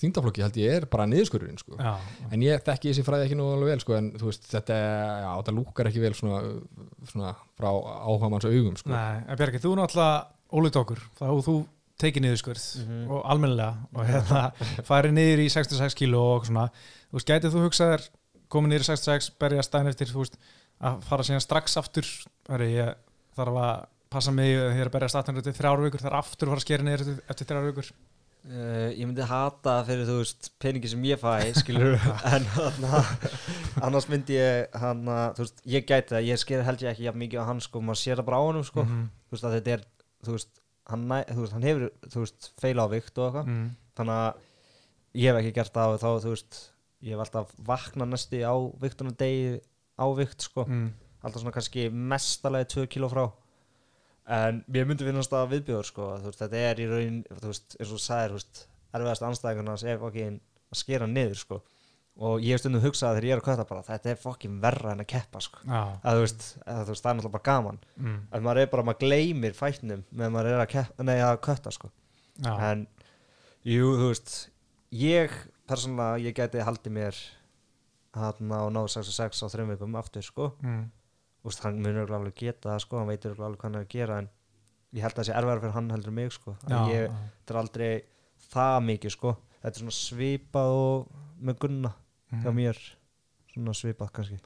þýndaflokki held ég er bara niðurskururinn, sko Já, en ég þekki þessi fræði ekki nú alveg vel sko, en þú veist, þetta, já, þetta lúkar ekki vel svona, svona frá áhuga manns augum sko. Nei, en Bjarki, þú náttúrulega ólít okkur, þá þú tekið niður skurð Mhm. og almennilega og hérna (laughs) farið niður í 66 kíló og svona, þú veist, gætið þú hugsað þér komið niður í 66, berja stæðin eftir þú veist, að fara síðan strax aftur? Ég þarf að passa mig þegar að berja stæðin eftir þrjár vikur þarf aftur að fara að skera niður eftir, eftir þrjár vikur. Uh, ég myndi hata fyrir þú veist peningi sem ég fæ, skilur (laughs) en hana, annars myndi ég hana, þú veist, ég gæti það ég sker held ég ekki jafn mikið á hann sko maður sér það bara á honum sko, Mhm. þú veist að þetta er þú veist, hann, veist, hann hefur þú veist, feila á vikt og eitthvað mm. þannig að ég hef ekki gert það og þá þú veist, ég hef alltaf vakna næsti á viktunum degi á vikt sko, Mm. alltaf svona kannski mestalegi 2 kíló frá en mér myndi finnast það viðbjóður sko, veist, þetta er í raun þú veist, eins og þú sagðir, þú veist, erfiðast anstæðingarnas er fokkin að skera niður sko og ég hef stundum hugsað þegar ég er að kötta bara þetta er fokkin verra en að keppa sko. Að veist, að, veist, það er náttúrulega bara gaman. Mm. að maður er bara, maður gleymir fætnum meðan maður er að, keppa, nei, að kötta sko. En jú, þú veist ég persónulega, ég gæti haldið mér hann á náðu 66 á þreim vikum aftur sko. Mm. Veist, hann munur alveg geta það sko, hann veitur alveg hvað hann er að gera en ég held að það sé erfæra fyrir hann heldur mig sko. Ég, þetta er aldrei það mikið sko. Þetta er svona svipað og með gunna hjá Mhm. mér svona svipað kannski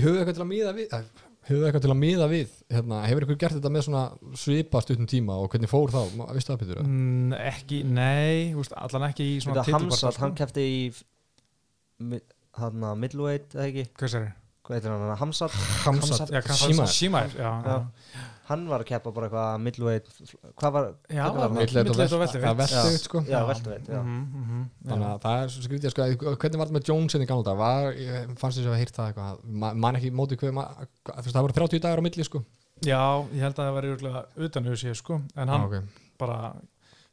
höfðu eitthvað til að miða við eh, höfðu eitthvað til að miða við hérna, hefur ykkur gert þetta með svona svipa stuttum tíma og hvernig fór þá, veistu það Pétur? eða? Mm, ekki, nei, veist, allan ekki í svona Hamsat, sko. hann kefti í hann að middleweight eða ekki, Hvað sér hvað heitir hann, Hamsat Hamsat. Shimar, já, já. Já. Hann var að keppa bara eitthvað middleweight hvað var, var Milli og veltuveitt, sko. já, veltuveitt, já Mhm, mhm, þannig að það er svo skrítið sko, hvernig var þetta með Jones inn í gamla dag var, fannst þess að heyrt það eitthvað Ma- man ekki móti hver ma- þú veist, það voru 30 dagar á milli sko Já, ég held að það væri örugglega utan auðvitað, sko, en hann ah, okay. bara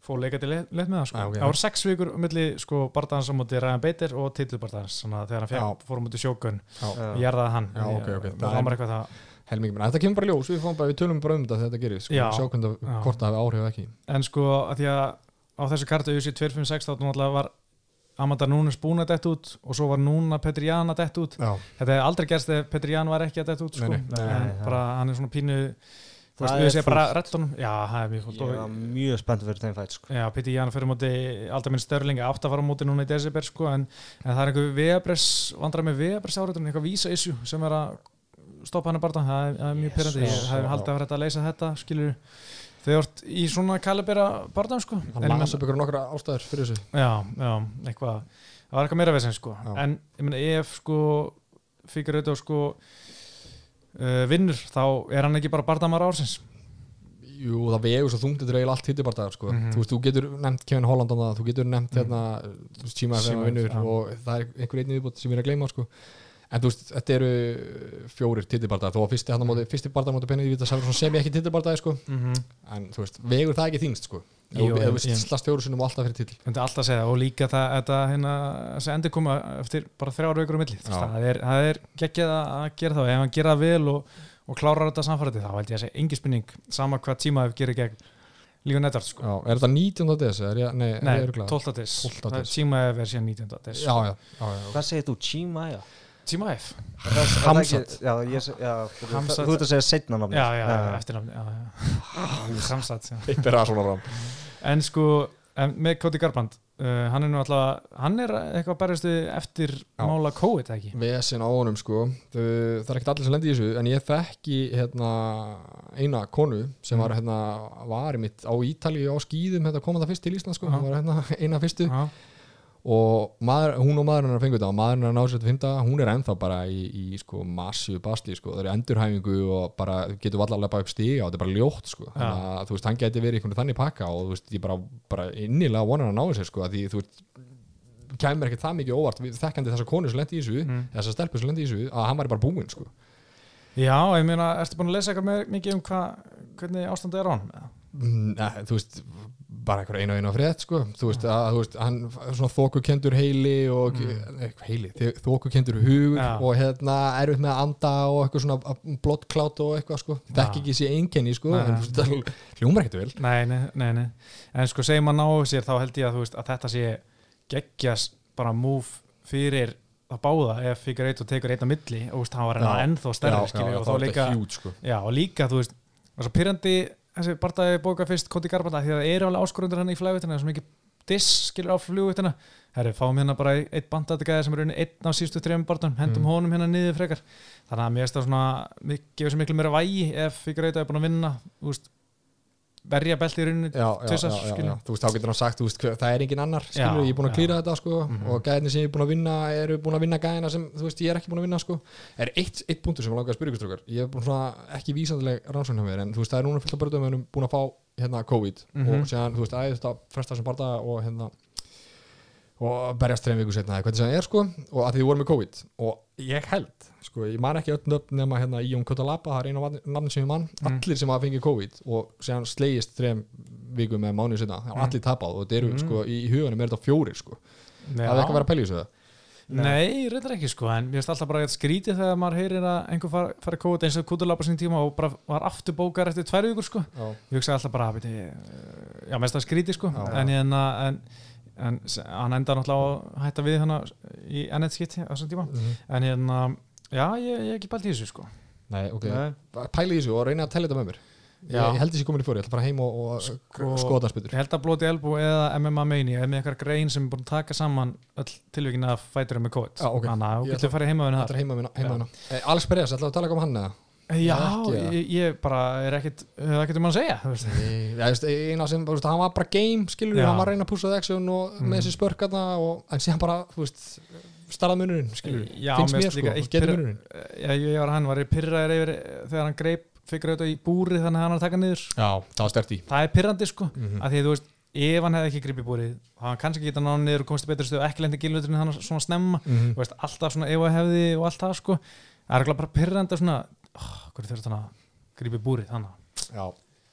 fór leika til leitt með það, sko. Já, ok. Það voru sex vikur á milli, sko, barndans á móti Ryan Bader og að þegar hann fór á móti sjókun, ég erðaði hann. Já, ok, ok. Það var eitthvað það. Helmingi minna, þetta kemur bara í ljós við, bara, við tölum bara um þetta þegar þetta gerir sko, Já. sjá hvernig hvort það hafi áhrif ekki. En sko, að því að á þessu kartu auðvitað 256 þá náttúrulega var Amanda Núnes búin að dett út og svo var núna Petri Jan að dett út. Já, þetta hefði aldrei gerst ef Petri Jan var ekki að dett út sko. Nei, nei, nei, en bara hann er svona pínu þú veist, við séum bara fúlt. rettunum já, það er mjög fólt Ég var mjög spennt fyrir þeim fætt sko. Já, Píti Ján fyrir móti alltaf minn störling átt að fara á móti núna í desember sko, en, en það er einhver vegabress vandrar með vegabress áriðun, eitthvað vísa issue sem er að stoppa hann að barða það er, það er mjög Jesus. það er haldið að vera að leysa þetta skilur þau vart í svona kalibera barðan sko las meina- upp ykkur nokkra ástæður fyrir þessu Já, já, eitthvað það var eitthvað meira vesens sko Já. en ég meina ef sko fyrir auðvitað sko uh, vinnur, þá er hann ekki bara barðamar ársins Jú, það vegur svo þungt þetta er eiginlega allt hittibardagar sko. Mhm. þú veist, þú getur nefnt Kevin Holland það, þú getur nefnt Mhm. hérna, þú FM Chima vinnur FM. og það er einhver einnig viðbútt sem ég er að gleyma sko. En þú veist, þetta eru fjórir tittibardagar, þó að fyrsti, hann á móti, fyrsti bardagar móti Benny Vítas sem ég ekki tittibardagar sko. mm -hmm. en þú veist, vegur það ekki þingst sko. veist, slast fjóru sinnum og alltaf fyrir titil Þetta er alltaf að segja og líka það þetta, hérna, endur koma eftir bara þrjár vikur um milli það er, það er geggjað að gera það og ef hann gera það vel og, og klárar þetta samfærið þá held ég að segja engi spurning sama hvað tíma ef gerir gegn líka nettart sko. Já, er þetta 19. des? Nei, Nei, er ég örugglega? 12. des 12. Það er des. tíma er síðan 19. des Já, já, já, já. Hvað segir þú? Tíma ef Hamsat. Já, ég, já Hamsat. þú ert að segja setna námi Já, já, já, eftirnafni já, já. (laughs) Samsat já. Eitt er að svona rám En sko, en með Cody Garbrandt uh, hann er nú alltaf, hann er eitthvað berjastu eftir Já. mála COVID ekki Vesen á honum sko Þau, Það er ekkert allir sem lendi í þessu En ég þekki hérna, eina konu sem Mm. var, hérna, var mitt á Ítalíu á skýðum þetta kom það fyrst til Ísland sko. Hún var hérna, eina fyrstu Já, og maður, hún og maðurinn er að fengu þetta og maðurinn er að ná sér til að finna hún er ennþá bara í, í sko, massíu basli sko. það er endurhæfingu og bara getur vallar að upp stiga og þetta er bara ljótt sko. þannig að þú veist, hann geti verið í einhvern þannig pakka og þú veist, ég bara, bara innilega vonar að ná sér sko, því þú veist kæmur ekkert það mikið óvart þekkandi þessa konu sem lendi í þessu Mm. þessa stelpu sem lendi í þessu, að hann væri bara búinn sko. Já, ég meina, ertu búin að lesa eitthvað mikið um hva, hvernig ástandi er á hann? Mm, Nei, þú veist bara einhver einu og einu frétt sko þú veist, að, þú veist hann svona þókukendur heili og Mm. mm. heili, þókukendur hugur Já. og hérna erfitt með að anda og eitthvað svona blottklátt og eitthvað sko þekk Já. ekki sér einkenni sko Nei. en þú veist, hljómar ekkert vel Nei, nei, nei, nei. En sko, segir maður ná sér, þá held ég að, þú veist, að þetta sé geggjast bara múf fyrir að báða ef fyrir eitt og tekur einn á milli og þú veist, hann var ennþá já, og þá er líka, þetta hjút sko já, og líka, þú veist, það er svo pyrrandi þessi barndagi bóka fyrst Koti Garbanda því að það eru alveg áskorundur hann í flugvitina, það er svo mikið diss, skilur á flugvitina herri, fáum hérna bara einn bandadegæði sem er unni einn af sístu þrejum barndum, hendum Mm. honum hérna niður frekar þannig að mér finnst það svona, gefur sér miklu meira vægi ef fyrir eitt er búin að vinna, veist verja belti í já, þú veist, þá getur hann sagt þú veist, það er engin annar, skilur, Já, ég er búin að klýra þetta sko, Mhm. og gæðinni sem ég er búin að vinna eru búin að vinna gæðina sem, þú veist, ég er ekki búin að vinna sko, er eitt, eitt punktur sem ég langar að spyrja ykkur ég er búin svona ekki vísandileg rannsókn hjá mér, en þú veist, það er núna fullt af börnum við erum búin að fá hérna COVID Mhm. og séðan, þú veist, æði þetta fresta sem barða og hérna og berjast þreim viku setna, hvernig það er sko og að því við vorum með COVID. Og ég held sko, ég man ekki öll nöfn nema hérna Íon Kotalapa, það er eina nafn sem ég man Mm. allir sem hafa fengið COVID og séðan slegist þreim viku með mánuðu setna, það Mm. allir tapað og þetta eru Mm. sko, í, hugunum er þetta fjórir sko það er ekki að vera að í þessu það Nei, reyndar ekki sko, en mér finnst alltaf bara eitthvað skrítið þegar maður heyrir að einhver fari, fari kóð eins og kúturlapa sín tíma og bara var aftur bókar eftir tvær vikur sko. Já. Ég hugsa alltaf bara, veit ég, já, mest það skrítið sko, Já. en, en, en, en s- hann enda náttúrulega að hætta við hana í ennett skitt á þessum tíma, Mhm. en hérna, já, ég, ég hef ekki bælt í þessu sko. Nei, ok, Nei. pæla í þessu og reyna að tella þetta með mér ég, ég held þessi komin í fóri, ég ætla að fara heim og, og Sko- skoða það spytur Ég held að Blóti Elbú eða MMA Meini er með eitthvað grein sem er búin að taka saman öll tilvíkina að fæturum með ok. Þannig að þú getur heima við það. er heima minna. Eh, Alex Perez, ætlaðu að tala um hann eða? Já, eða? ég, ég bara er ekkit, hef ekkit um að segja, veist, eina sem, þú veist, hann var bara game skilur, hann var að reyna að pússa action og Mm. með þessi spörkarna en síðan bara, þú veist starrað munurinn, skilur, Já, finnst mér sko, getur pirra- munurinn Já, ég var hann, var ég pyrraður yfir þegar hann greip, fikkur auðvitað í búri þannig að hann var að taka niður. Já, það var stert í Það er pyrrandi sko, Mhm. að því að þú veist, ef hann hefði ekki gripið búrið, þá hann kannski geta náðu niður og komist í betri stöð og ekki lendi gilvöldurinn hann svona snemma, Mhm. þú veist, alltaf svona ef að hefði og allt það sko. Það er bara pyrrandi svona, oh, hverju þurft hann að gripið búrið þannig. Já,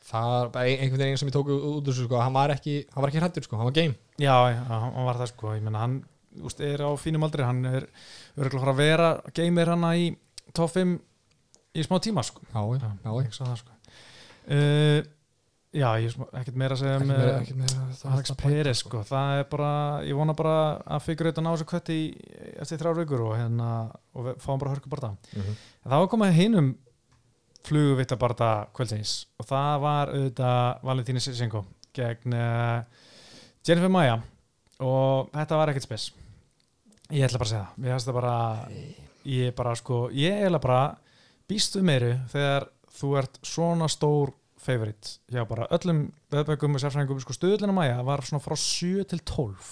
það er bara ein- einhvern veginn sem ég tók út úr þessu, sko, hann var ekki hann var ekki hrættur, sko, hann var game Já, já, hann hann var það sko, ég meina hann úst, er á fínum aldri, hann er örgulega fara að vera geimir hann í 5 í smá tíma sko. Já, já, já, það sko. Uh, já, ég er ekkert meira að segja Ekkert með meira- ekkert meira- Alex Peres sko, það er bara ég vona bara að fyrir þetta ná þessu kötti í, eftir þrjár vikur og hérna og fáum bara hörku bara það Mhm. en það var komið hinum fluguvitta bara kvöldsins og það var auðvitað Valentíni Sissenko gegn uh, Jennifer Maja og þetta var ekkert spes ég ætla bara að segja það. Mér finnst það bara ég bara sko, ég ætla bara býstu meiru þegar þú ert svona stór favorite hjá bara öllum veðbökum og sérfræðingum. Sko stöðlina Maja var svona frá 7 til 12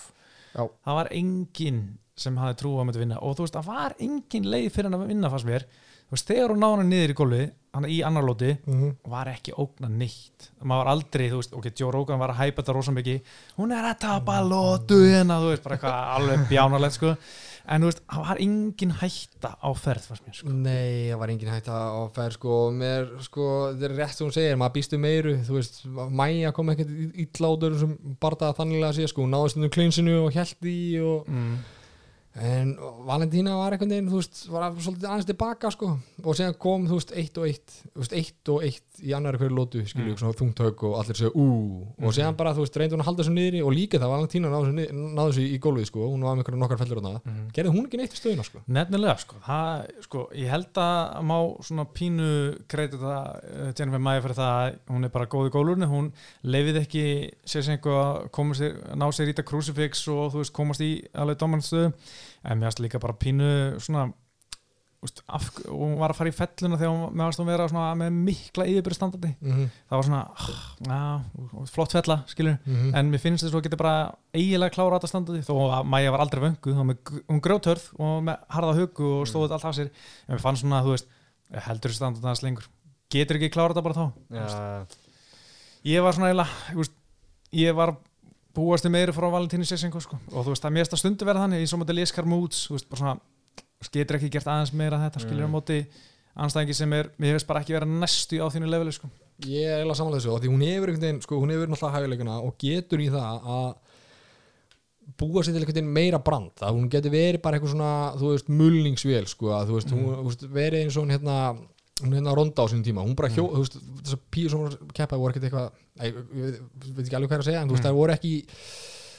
Já. það var enginn sem hafði trú á að myndi vinna og þú veist, það var engin leið fyrir hann að vinna fannst mér veist, þegar hún náði hann niður í gólfi hann í annar lóti Mhm. var ekki ógna neitt. Maður var aldrei, þú veist, ok, Joe Rogan var að hæpa þetta rosa mikið, hún er að tapa lótu hérna, þú veist, bara eitthvað alveg bjánalegt, sko, en þú veist það var engin hætta á ferð, fannst mér, sko. Nei, það var engin hægt að fær sko, mér, sko, þetta er rétt sem hún segir maður býstu meiru, þú veist Mæja kom ekkert ítlátur sem bardaði þannig að sé, sko, hún náði stundum klinsinu og held í og mm. En Valentína var einhvern veginn þú veist, var svolítið aðeins tilbaka sko. Og síðan kom, þú veist, eitt og eitt þú veist, eitt og eitt í annari hverju lótu skilju, Mm. svona þungtök og allir segja ú. Og síðan bara, þú veist, reyndi hún að halda þessu niðri og líka það Valentína náði þessu, í gólfið sko, hún var með einhverju nokkar fellur á það Mm. gerði hún ekki neitt í stöðuna sko? Nefnilega, sko, það, sko, ég held að má svona pínu kreitu það uh, Jennifer Maia fyrir það að hún er bara góð í gólurni, hún leifið ekki sér sem einhver komast í alveg domanstöðu, en mér varst líka bara pínu svona úst, af, hún var að fara í felluna þegar hún, mér varst hún vera svona með mikla yfirbyrðu standardi, mm -hmm. það var svona ah, flott fella, skilur Mhm. en mér finnst þess að þú getur bara eiginlega klára þetta standaði þó að Maja var aldrei vöngu hún grjótörð og með harða hugu og stóð allt af sér. En mér fann svona að þú veist heldur þessu standaði aðeins lengur. Getur ekki klára þetta bara þá Já, ég var svona eiginlega ég var búast í meiri frá Valentínu Sessenko sko. og þú veist að mér finnst að stundu verða þannig í svo móti Liskar Moods þú veist bara svona getur ekki gert aðeins meira þetta skiljur á Mm. móti anstæðingi sem er mér finnst bara ekki vera næstu á þínu leveli sko. Ég er eiginlega samanlega þessu og því hún hefur einhvern veginn, sko, hún hefur náttúrulega hæfileikuna og getur í það að búa sér til einhvern veginn meira brand að hún getur verið bara eitthvað svona þú veist, mulningsvél, sko, að þú veist, hún þú veist, verið hún hérna hérna ronda á sínum tíma, hún bara hjó, þú veist þessar píu sem hún keppaði voru ekkert eitthvað ég veit ekki alveg hvað að segja, en þú veist, það voru ekki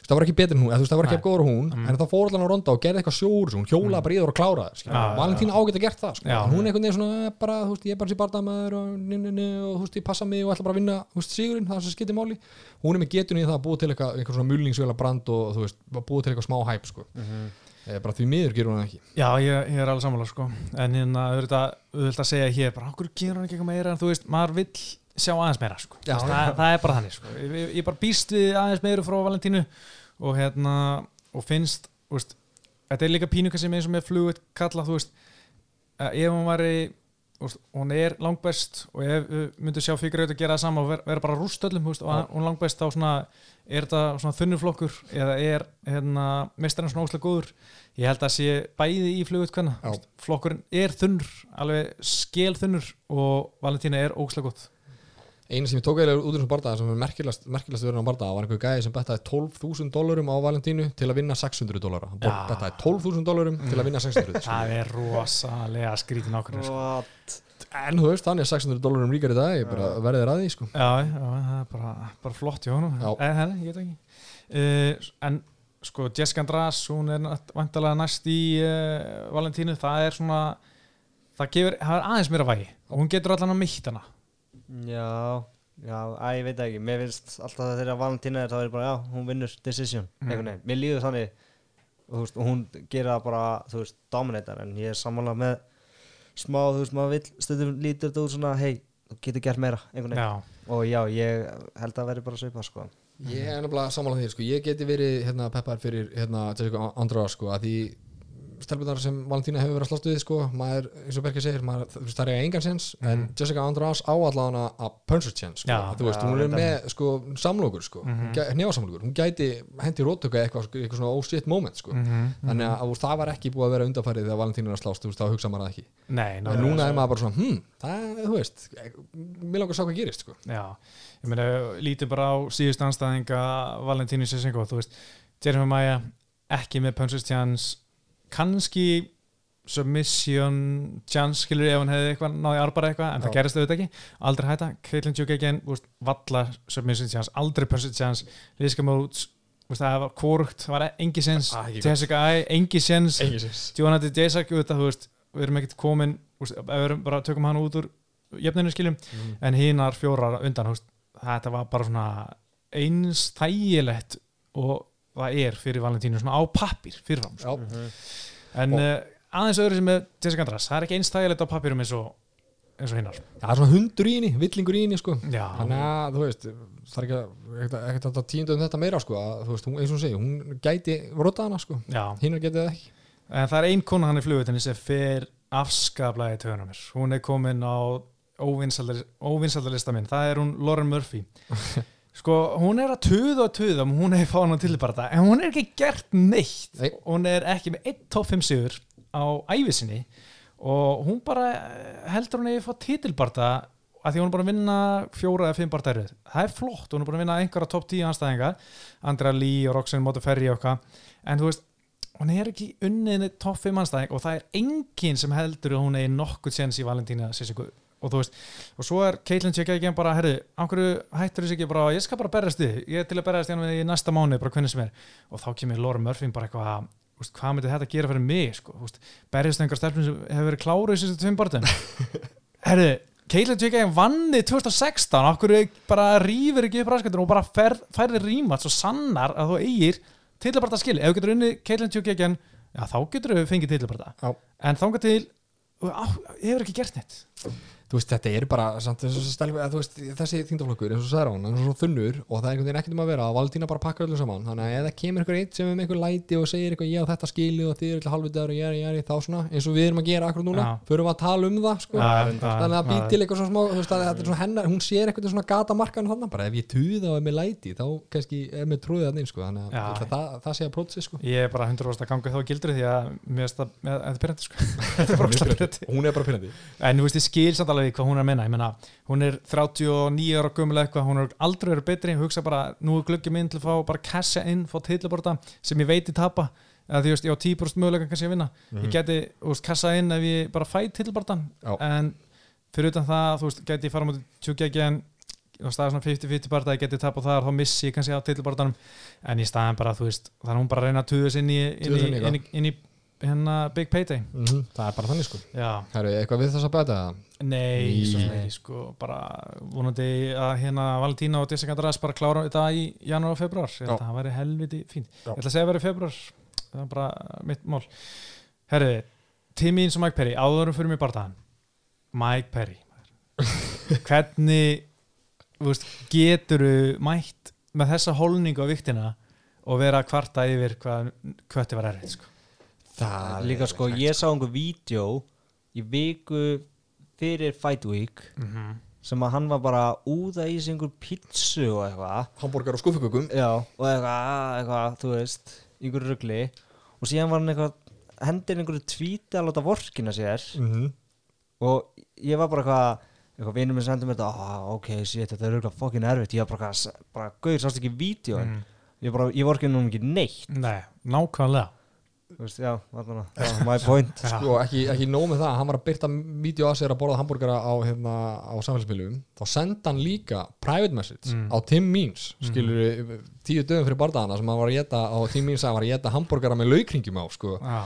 það voru ekki betur en hún, þú veist, það voru ekki Nei. góður hún, Mm. en það fór allan á ronda og gerði eitthvað sjór, hún hjólaði bara í það og kláraði Já, já, Valentína ágætt að gert það, sko Já. hún er einhvern veginn svona, eh, bara, þú veist, ég er bara sér bardamaður og, og þú veist, ég passa mig og ætla bara að vinna, veist, sigurinn, það sem skiptir máli hún er með getunni í það að búa til eitthvað, eitthvað svona mulningsvela brand og þú veist, að búa til eitthvað smá hæp, sko Mhm. eh, bara því miður gerur það ekki Já, ég, ég er alveg sammála sko. en hérna, auðvitað, að segja hér bara, okkur gerur hann ekki eitthvað meira en þú veist, maður vill sjá aðeins meira sko. Já, já. það, það er bara þannig sko. ég, ég bara býst við aðeins meira frá Valentínu og hérna og finnst, veist þetta er líka pínuka sem eins og með flugut kalla, þú veist, ef væri þú veist, hún er langbest og við myndum sjá fyrir að gera það sama og vera, bara rúst öllum og hún langbest þá svona er þetta svona þunnuflokkur eða er hérna, mestarinn svona óslega góður? Ég held að sé bæði í flugut hvenna Já. flokkurinn er þunnur alveg skel þunnur og Valentína er óslega gott eina sem ég tók eiginlega út úr þessum bardaða sem er merkilegast, merkilegast verið á bardaða var einhver gæði sem bettaði 12.000 dólarum á Valentínu til að vinna 600 dólara hann Já. bettaði 12.000 dólarum til að vinna 600 (laughs) það er rosalega skrítin ákveðin sko. En þú veist, þannig er 600 dólarum ríkar í dag ég bara verði þér að því, sko. Já, já, það er bara, bara flott hjá honum. Já. en henni, ég veit ekki. Uh, en sko Jessica András hún er vantalega næst í uh, Valentínu, það er svona það gefur, það er aðeins mér að vægi og hún getur allan að mitt hana Já, já, að ég veit það ekki. Mér finnst alltaf að þegar Valentína er þá er bara, já, hún vinnur decision. Mm. Mér líður þannig og, þú veist, og hún gerir það bara, þú veist, dominator en ég er samanlega með smá, þú veist, maður vill stundum lítur út svona, hei, þú getur gert meira já, og já, ég held að veri bara svipað, sko. Ég er nefnilega sammála því, sko, ég geti verið hérna, peppar fyrir hérna, Jessica Andrá, sko, að því stelpunar sem Valentína hefur verið að slást við, sko, maður, eins og Berkir segir, maður, þú veist, það er eiga engan sens, en Mhm. Jessica András á allan að puncher chance, sko, þú veist, hún er með, sko, samlokur, sko, mm nefasamlokur, hún gæti hendi rótöka eitthvað, sko, eitthvað svona oh shit moment, sko, Mhm, þannig mhm. að það var ekki búið að vera undanfærið þegar Valentína er að slást, þú veist, þá hugsa maður ekki, nei, en núna er maður bara svona, hm, það, þú veist, mér langar að sjá hvað gerist, sko, Já, ég meina, lítið bara á síðust anstæðinga Valentínu Sessenko, þú veist Jeremy Maja, ekki með Punches Chance kannski submission chance skilur ef hann hefði eitthvað náði arbara eitthvað en það Já. gerist auðvitað ekki, aldrei hætta. Caitlin Jugagen, valla submission chance aldrei person chance, úst, það var kvorugt, það var engi sens. Ah, ekki. Jessica Ai, engi sens. Jonathan veist við erum ekkert komin, úst, við erum bara tökum hann út úr jöfninu skiljum. Mhm. en hinar fjórar undan úst, þetta var bara svona eins þægilegt og það er fyrir Valentínu svona á pappir fyrirfram sko. Já, en Og- uh, aðeins öðru sem með Jessica Andras það er ekki eins þægilegt á pappirum eins og eins og hinnar það er svona hundur í henni, villingur í henni sko. Þannig að, þú veist, það er ekki ekkert- ekkert að tíundu um þetta meira, sko að, veist, hún, eins og hún segir, hún gæti rota hana, sko, hinnar getið það ekki. En það er ein kona hann í flugutinni sem fer afskaplega í töðunum mér. Hún er komin á óvinsaldalista minn, það er hún Lauren Murphy (laughs) sko, hún er að töða og töða, hún er fáin á til bara þetta en hún er ekki gert neitt. Nei. hún er ekki með 1 top 5 sigur á æfisinni og hún bara heldur hún eða fá titilbarta að því hún er bara að vinna fjóra eða fimm barta erfið það er flott, hún er bara að vinna einhverja top 10 anstæðingar Andra Lee og Roxanne Motoferri og eitthvað, en þú veist hún er ekki unniðni top 5 anstæðing og það er enginn sem heldur hún er nokkuð séns í Valentína Sissingu og þú veist, og svo er Caitlyn Tjekka ekki bara, herru, af hverju hættur þessi ekki bara, ég skal bara berjast þið, ég er til að berjast hérna í næsta mánu, bara hvernig sem er. Og þá kemur Laura Murphy bara eitthvað úst, hvað myndi þetta gera fyrir mig, sko? Úst, berjast einhver stelpun sem hefur verið kláru í þessu tveim barðum (laughs) herru, Caitlyn Tjekka vanni 2016, af hverju bara rýfur ekki upp raskættur og bara fer, færði rímat svo sannar að þú eigir tillabarta skil, ef þú getur unni Caitlyn getur þú veist, þetta er bara samt, eins og eða veist, þessi þingdaflokkur eins og sagði hún, er svo þunnur og það er einhvern veginn ekkert um að vera að Valdína bara pakkar öllu saman þannig að það kemur einhver eitt sem er með einhver læti og segir eitthvað ég á þetta skili og þið eru alltaf halvvitaður og ég er, ég er, þá svona eins og við erum að gera akkur núna, Já. förum að tala um það sko. Já, þannig að já. til eitthvað svona smá veist, þetta er svona hennar, hún sér eitthvað svona gata markan þannig bara ef ég tuða og er með læti þá kannski er með trúðið þannig sko. að það, það, það prótsi sko. Ég bara 100% að ganga þá gildri því að mér finnst það, með- þetta pyrrandi Þetta bara ógeðslega pirrandi. hún bara pyrrandi En þú veist, ég skil samt alveg hvað hún er að menna Ég menna, hún er 39 ára gömul eitthvað Hún er aldrei verið betri. Hugsa bara, nú er glöggið minn til að fá bara kassa inn Fá tillaborta sem ég veit í tapa. Eða því, ég á 10% möguleika kannski að vinna. Ég geti, þú veist, kassa inn ef ég bara fæ tillabortan Já. En fyrir utan það, þú veist, geti ég fara mútið tjúkjækjan og staðið svona 50-50 barða ég geti tap og þar, þá missi ég kannski á tillabortanum en í staðin bara, þú veist, þannig að hún bara að reyna að tuða sig inn í, inn inn í inn í, inn í hérna Big Payday. Mm það er bara þannig sko. Já, Herru, eitthvað við þess að bæta það nei, Nei. svo ekki sko, bara vonandi að hérna Valentína og Jessica András bara klára þetta í janúar og februar, það væri helviti fínt, Já. ég ætla að segja að vera í februar það er bara mitt mál. Herri, Timmy eins og Mike Perry áðurum fyrir mig barðaðan Mike Perry. (laughs) Hvernig veist, geturðu mætt með þessa holningu á viktina og vera kvarta yfir hvað hvað þið var erfið sko. Það líka sko, ég sá einhver vídeo í viku fyrir Fight Week sem að hann var bara úða í sig einhver pítsu og eitthvað. Hamburger og skuffukökum. Og eitthvað, eitthvað, þú veist í einhverju rugli. Og síðan var hann eitthvað hendir einhverju tvíti að láta vorkina sér. Mm -hmm. og ég var bara eitthvað eitthvað vinnum minn sendum þetta ah, ok, shit, þetta er auðvitað fokkin erfitt. Ég var bara, bara gauður, sást ekki vídjóin Mm. ég, ég vorkina nú ekki neitt. Nei, nákvæmlega veist, já, þarna, (laughs) já, my point sko, ekki, ekki nóg með það, hann var að byrta vídeo að sér að borða hamburgera á, hérna, á samfélagsmiðlum þá senda hann líka private message Mm. á Tim Means skilur tíu dögum fyrir bardaðana sem hann var að geta á Tim Means að hann var að geta hamburgera með laukringum á sko. Já,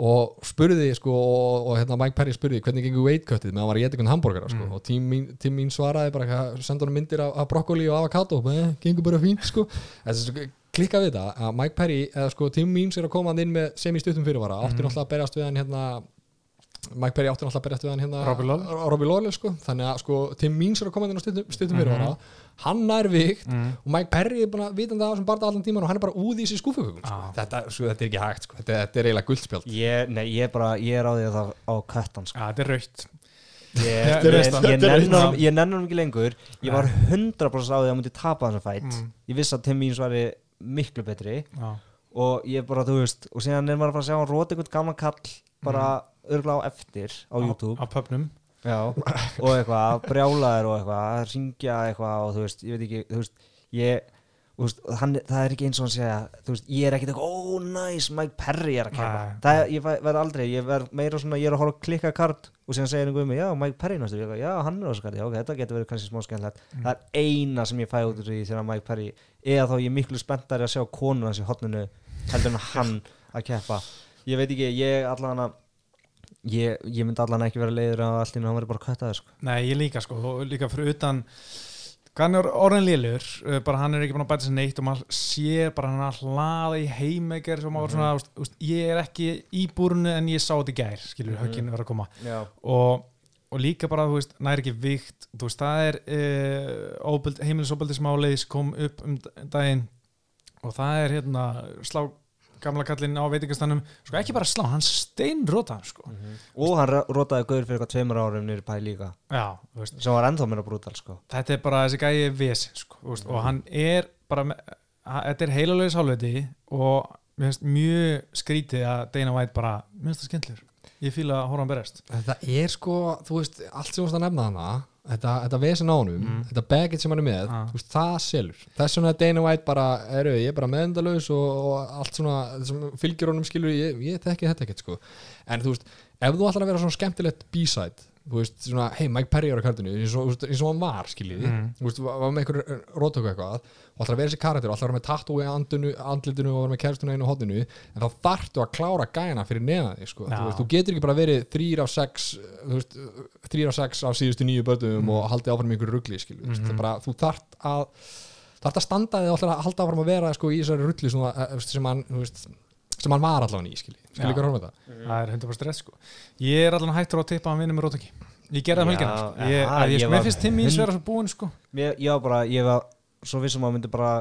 og spurði sko, og, og hérna, Mike Perry spurði hvernig gengur weight cutið með að hann var að geta einhvern hamburgera sko. Mm. og Tim, Tim Means svaraði bara senda hann myndir af, af brokkoli og avokado gengur bara fínt sko. þessi klikka við það að Mike Perry eða sko Tim Means er að koma inn með semi-stuttum fyrirvara, átti náttúrulega að berjast við hann hérna Mike Perry átti náttúrulega að berjast við hann hérna Robbie Lawler. Robbie Lawler sko, þannig að sko Tim Means er að koma inn á stuttum, stuttum fyrirvara hann nær vikt mm. og Mike Perry er búin að vitandi á þessum barða allan tíman og hann er bara úði í sér skúfugum sko. Já. þetta, sko, þetta er ekki hægt sko. þetta, þetta er eiginlega guldspjald ég, nei, ég er bara, ég er á því að það á köttan sko. Já, þetta er raukt ég, er ég, ég, er nenni hann ekki lengur ég var 100% á því að hann myndi tapa þessum fætt Mm. ég vissi að Tim Means væri miklu betri. Já, og ég bara, þú veist, og síðan er maður að fara að sjá hann róti einhvern gamlan kall bara örgulega á eftir á YouTube. á pöpnum. Já, og eitthvað, brjálaðir og eitthvað, að ringja eitthvað og þú veist, ég veit ekki, þú veist, ég, veist, hann, það er ekki eins og hann segja veist, ég er ekkit eitthvað, ó, nice, Mike Perry er að keppa. Nei. það, ég ver- verð aldrei, ég verð meira svona ég er að horfa að klikka kart og síðan segja einhver um mig, já, Mike Perry næstur, ég, já, hann er kart já, ok, þetta getur verið kannski smá skemmtilegt. Það er eina sem ég fæ út úr því þegar Mike Perry eða þá ég er miklu spenntari að sjá konun hans í hotninu heldur en hann að keppa. Ég veit ekki, ég allan að ég, ég myndi allan ekki vera leiður að allt í hann verið bara kvættaður sko. Nei, hann er orðin lélur bara hann er ekki búin að bæta sér neitt og maður sé bara hann að hlaða í heimegger sem maður svona, úst, úst, ég er ekki í búrunu en ég sá þetta í gær skilur, mm höggin vera að koma. Já, og, og líka bara, þú veist, næri ekki vikt þú veist, það er uh, heimilisóbaldismálið sem kom upp um daginn. Og það er hérna slá gamla kallinn á veitingastanum sko ekki bara slá, hann steinróta hann sko og hann rotaði gauður fyrir eitthvað tveimur árum nýri pæ líka. Já, sem var ennþá meira brútal sko. þetta er bara þessi gæi vesi sko, þú veist, og hann er bara þetta er heilalögis hálfviti og mér finnst mjög skrítið að Dana White bara, mér finnst það skemmtlur ég fíla að horfa hann berast. Þetta er sko, þú veist, allt sem þú veist að nefna hana þetta, þetta vesen á honum, Mm. þetta baggage sem hann er með, Ah. veist, það selur þess vegna Dana White bara, eru, ég er bara meðendalaus og, og allt svona honum skilur, ég, ég þekki þetta ekkert sko en þú veist, ef þú ætlar að vera svona skemmtilegt b-side, þú veist, svona hey, Mike Perry er á kartinu, eins og, eins og hann var skiljiði, Mm. þú veist, var var með einhver rótöku eitthvað, og að vera þessi karakter og að vera með andunu, andlitinu og vera með kærstuna einu hodinu, en þá þarftu að klára gæna fyrir neðan þig, sko, Já. þú þú getur ekki bara verið þrýr af sex veist, þrýr af sex af síðustu nýju börnum og haldið áfram einhverju rugli skilu, mm Mhm. bara, þú þart að þart að standa þig og ætlar að halda áfram að vera sko, í þessari sem, að- sem, hann, þú veist, sem hann var allavega í skilji, skilji Já. ekki að horfa með það það er 100% stress sko. Ég er allan hættur á að tippa að hann vinna með rótöki ég gerði það Já, mælgina sko. ja, ég, að ég, ég sko, var mér finnst Tim Means hund- vera svo búinn sko. Var bara, ég var svo vissum að hann myndi bara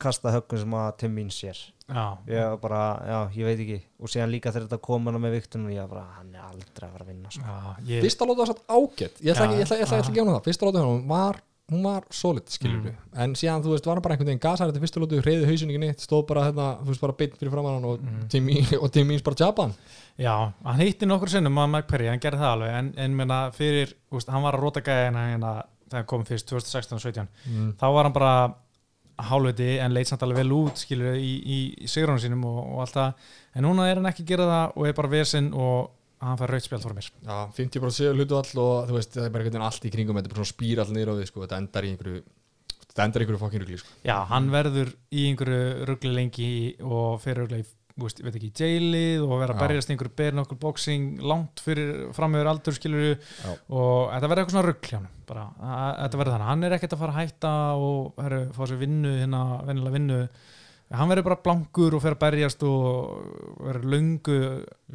kasta höggun sem að Tim Means sér. Já, ég var bara, já, ég veit ekki. Og síðan líka þegar þetta kom hann með viktun og ég var bara, hann er aldrei að fara að vinna sko. já ég, fyrsta lóta var satt ágætt. Ég ætla ekki, Já. að gefa hana það. Fyrsta lóta hún var, hún var solid skilur Mm. en síðan þú veist var hann bara einhvern veginn gasar þetta fyrsta lótu, reyði hausin ekki neitt stóð bara hérna, þú veist bara beint fyrir framann og Mm. Timmy (laughs) og Timmy bara jabba hann já, hann hitti nokkur sinnum að Mike Perry, hann gerði það alveg en, en menna fyrir, úst, hann var að róta gæðina hérna, þegar hann kom fyrst 2016-17 mm. þá var hann bara hálfviti en leit samt alveg vel út skilur í, í, í sigrunum sínum og, og allt það en núna er hann ekki að gera það og er bara vesinn og hann fær rautspjald fyrir mér. Já, 50% séu hlutu all og þú veist, það er bara einhvern veginn allt í kringum þetta er bara svona spýr all niður á því, sko, þetta endar í einhverju þetta endar í einhverju fokkin rugli, sko. Já, hann verður í einhverju ruggli lengi og fyrir ruggli ég veit ekki, jailið og vera að berjast í einhverju berinn okkur boxing langt fyrir framöður aldur skilur Já. og þetta verður eitthvað svona ruggli hann bara, þetta verður þannig, hann er ekkert að fara að hætta og herru, fá sér vinnu hérna, hann verður bara blankur og fer að berjast og verður löngu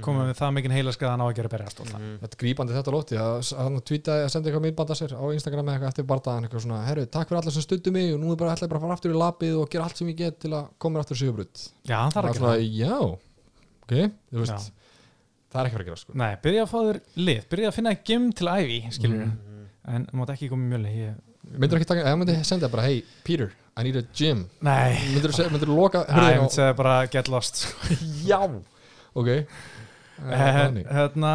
komið með það mikinn heilaskaðan á að gera berjast og það Þetta er grípandi þetta lóti að hann tweetaði að senda eitthvað myndbanda sér á Instagram eða eitthvað eftir bardaðan eitthvað svona, herru, takk fyrir alla sem stuttu mig og nú er bara ætla ég bara að fara aftur í lapið og gera allt sem ég get til að koma aftur sigurbrut Já, hann þarf að gera svona, það já, ok, þú veist Já. það er ekki að fara að gera, sko. Nei, byrja að fá þér lið, byrja að finna gym til ævi, skilur Mm. en eða I need a gym, Nei, myndur þú loka Æ, ég myndi segja bara get lost. (laughs) Já, ok. Eh, þannig. hérna,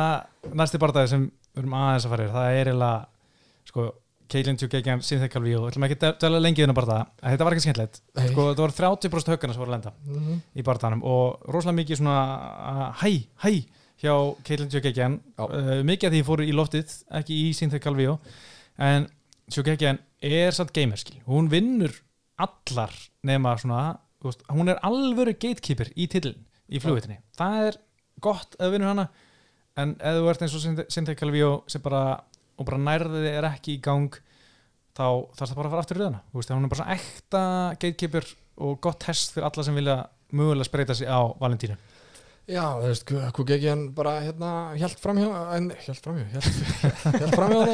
næsti barndagi sem við erum aðeins að fara yfir, það er eiginlega sko, Caitlin Tjúkegjan Cynthia Calvillo, við ætlum ekki að dæla lengi þennan barndaga, þetta var ekki skemmtilegt. Nei. sko, það voru 30% höggana sem voru að lenda Mhm. í barndaganum og rosalega mikið svona uh, hæ, hæ hjá Caitlin Tjúkegjan Já. uh, mikið af því fóru í loftið, ekki í Cynthia Calvillo en Tjúkegjan er samt gamer, skil, hún vinnur allar nema svona veist, hún er alvöru gatekeeper í tillin í flugvitinni, það er gott að vinna hana en ef þú ert eins og Cynthia Calvillo sem bara, og bara nærðið er ekki í gang þá þarf það bara að fara aftur í röðuna Þú veist, hún er bara svona ekta gatekeeper og gott test fyrir alla sem vilja mögulega spreita sig á Valentínu Já, þú veist, hvað gekk ég hann bara hérna, hjælt framhjá, en hjælt framhjá, hjælt framhjá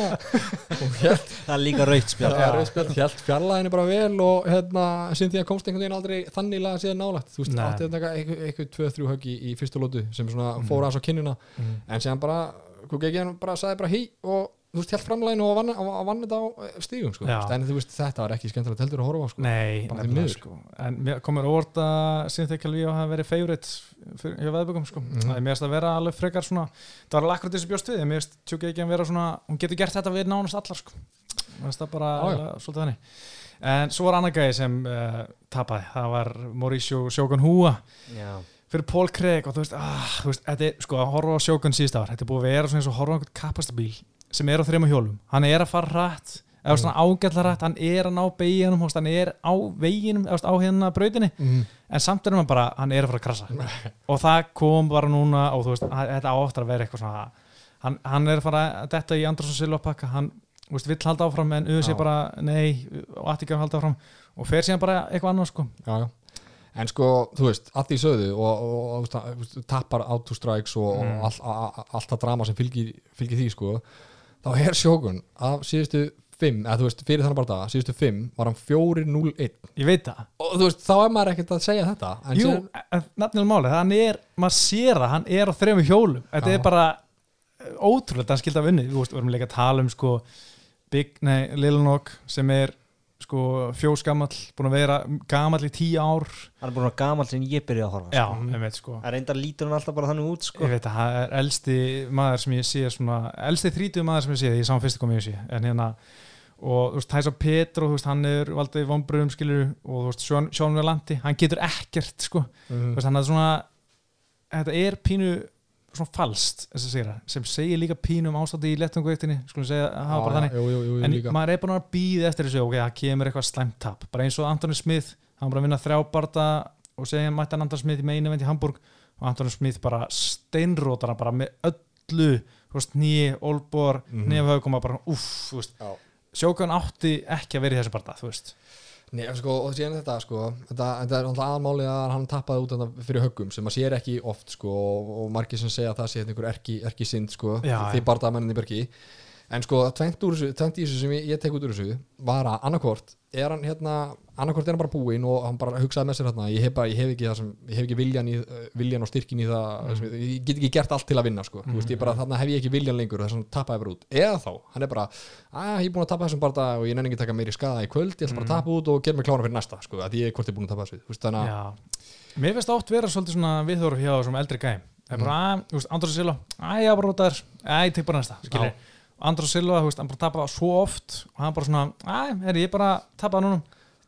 það er líka raut spjall já, rauðspjald, hjælt fjarlæðinni bara vel og hérna, Cynthia komst einhvern veginn aldrei þannig laga síðan nálægt, þú veist, átti þetta eitthvað, eitthvað, tvö, þrjú högg í, í fyrstu lótu sem svona fór aðeins á kinnina, en síðan bara, hvað gekk ég hann bara, sagði bara hí og þú veist, hjælt framlæðinu og vann, þetta á eh, stígum, sko, en þú veist, þetta var ekki skemmtilegt heldur að horfa á, sko. Nei, Bara því nefnilega miður. sko en mér komur óvart að Cynthia Calvillo hafa verið favorite fyrir, hjá veðbökum sko Mhm. það er mér að vera alveg frekar svona það var alveg akkurat þessi bjóst við, mér finnst tjókið ekki að vera svona hún getur gert þetta við nánast allar sko það bara Já, já. eiginlega svolítið þannig en svo var annar gæði sem uh, tapaði, það var Mauricio Shogun Hua Já, fyrir Paul Craig og þú veist, ah, þú veist þetta er, sko, að horfa á Shogun síðust ár þetta er búið að vera svona eins og horfa á einhvern kapastabíl sem er á þrejum hjólum, hann er að fara rætt eða svona ágætla rætt, hann er að ná beginum, hann er á veginum eða á hérna brautinni, mm. en samt er hann bara, hann er að fara að krasa. (laughs) Og það kom bara núna og þú veist, þetta áttur að vera eitthvað svona hann, hann er að fara að detta í Andersson Silva pakka, hann veist, vill halda áfram en auðvitað sé bara, nei, og ætti ekki að halda áfram. Og fer síðan bara eitthvað annað sko. Já, já. En sko, þú veist, allt í sögðu og, og, og, og þú veist, tappar auto strikes og, Mm. og all, a, a, allt það drama sem fylgir, fylgir því, sko þá er sjókun af síðustu fimm, eða þú veist, fyrir þannig bara dag síðustu fimm var hann 4-0-1 ég veit það, og þú veist, þá er maður ekkert að segja þetta en jú, síðan- nefnilega máli hann er, maður sér það, hann er á þrejum hjólum. Þetta Já. er bara eh, ótrúlega hann skildi af unni, þú veist, við erum líka að tala um sko, Big, nei, Lil Nog sem er sko fjósgamall, búin að vera gamall í tíu ár hann er búin að vera gamall sem ég byrjaði að horfa já, sko. veit sko Það reyndar lítur hann alltaf bara þannig út sko. Ég veit að það er elsti maður sem ég sé svona, elsti þrítuð maður sem ég sé ég sá hann fyrst komið ég sé en hérna og þú veist, Tæsa Petro, þú veist, hann er valdið vonbröðum skilur og þú veist, Sjón, Velandi hann getur ekkert, sko þú Mhm. veist, hann er svona þetta er pínu svona falskt, sem segir líka pínu um ástandi í jú, en líka. maður er bara að býða eftir þessu ok, það kemur eitthvað slæmt tap bara eins og Antoni Smith, hann bara að vinna þrjábarta og segja hann mætti hann Antoni Smith í meinu vend í Hamburg og Antoni Smith bara steinrótar hann bara með öllu nýi, olbor, mm. -hmm. nefhaugum bara uff, sjókan átti ekki að vera í þessu barta, þú veist Nei, sko, og síðan þetta, sko, þetta, þetta er aðmálið að hann tappaði út fyrir höggum sem maður sér ekki oft, sko, og, og margir sem segja að það sé hérna einhver erki, erki sind, sko, Já, því já. bara það menninni bergi. En sko, tvent, í þessu sem ég, ég tek út úr þessu var að annarkvort, er hann hérna, annarkvort er hann bara búinn og hann bara hugsaði með sér hérna, ég hef, bara, ég hef ekki það sem, ég hef ekki viljan, í, viljan og styrkin í það, sem, ég get ekki gert allt til að vinna, sko, þú veist, ég bara, þarna hef ég ekki viljan lengur þess að tappaði bara út. Eða þá, hann er bara, að ég er búin að tappa þessum bara og ég nenni ekki að taka meiri skada í kvöld, ég ætla bara að tappa út og gera mig klára fyrir næsta, sko, að ég er ég er búin að tappa þessu, þannig að, mér finnst oft vera svolítið svona viðhorf hjá þessum eldri gæm það er bara, að, þú veist, Andrós Silva að ég var bara út að þér, að ég tek bara næsta skilur, Andrós Silva, þú veist, hann bara tapaði svo oft og hann bara svona, að, herri, ég bara tapaði núna.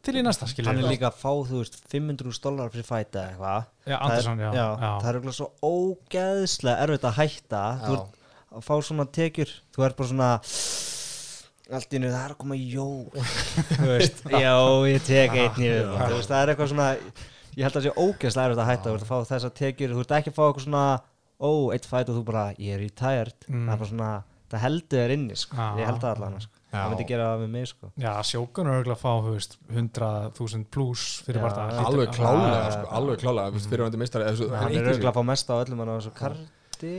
Til í næsta, skilur hann er líka að fá þú veist 500 dólar fyrir fæta eitthvað. Það er- það er svo ógeðslega erfitt að hætta. Þú ert að fá svona tekjur. Þú ert bara svona allt í nú það er að koma jól. (laughs) Þú veist, já ég tek einn í við þú veist, það er eitthvað svona ég held að það sé ógeðslega erfitt að hætta. Þú ert að fá þessar tekjur, þú ert ekki að fá eitthvað svona ó, eitt fæt og þú bara, ég er retired. Mm. það er bara svona, það heldur þér inni sko. Já. ég held það allan, sko. Það myndi gera það með mig sko. Já, sjókun er auðvitað að fá, þú veist, 100.000 pluss fyrir alveg klálega, Já. sko, alveg klálega, þú veist, fyrirvændi meistari, eða, hann er auðvitað að fá mest á öllum hann á þessu karti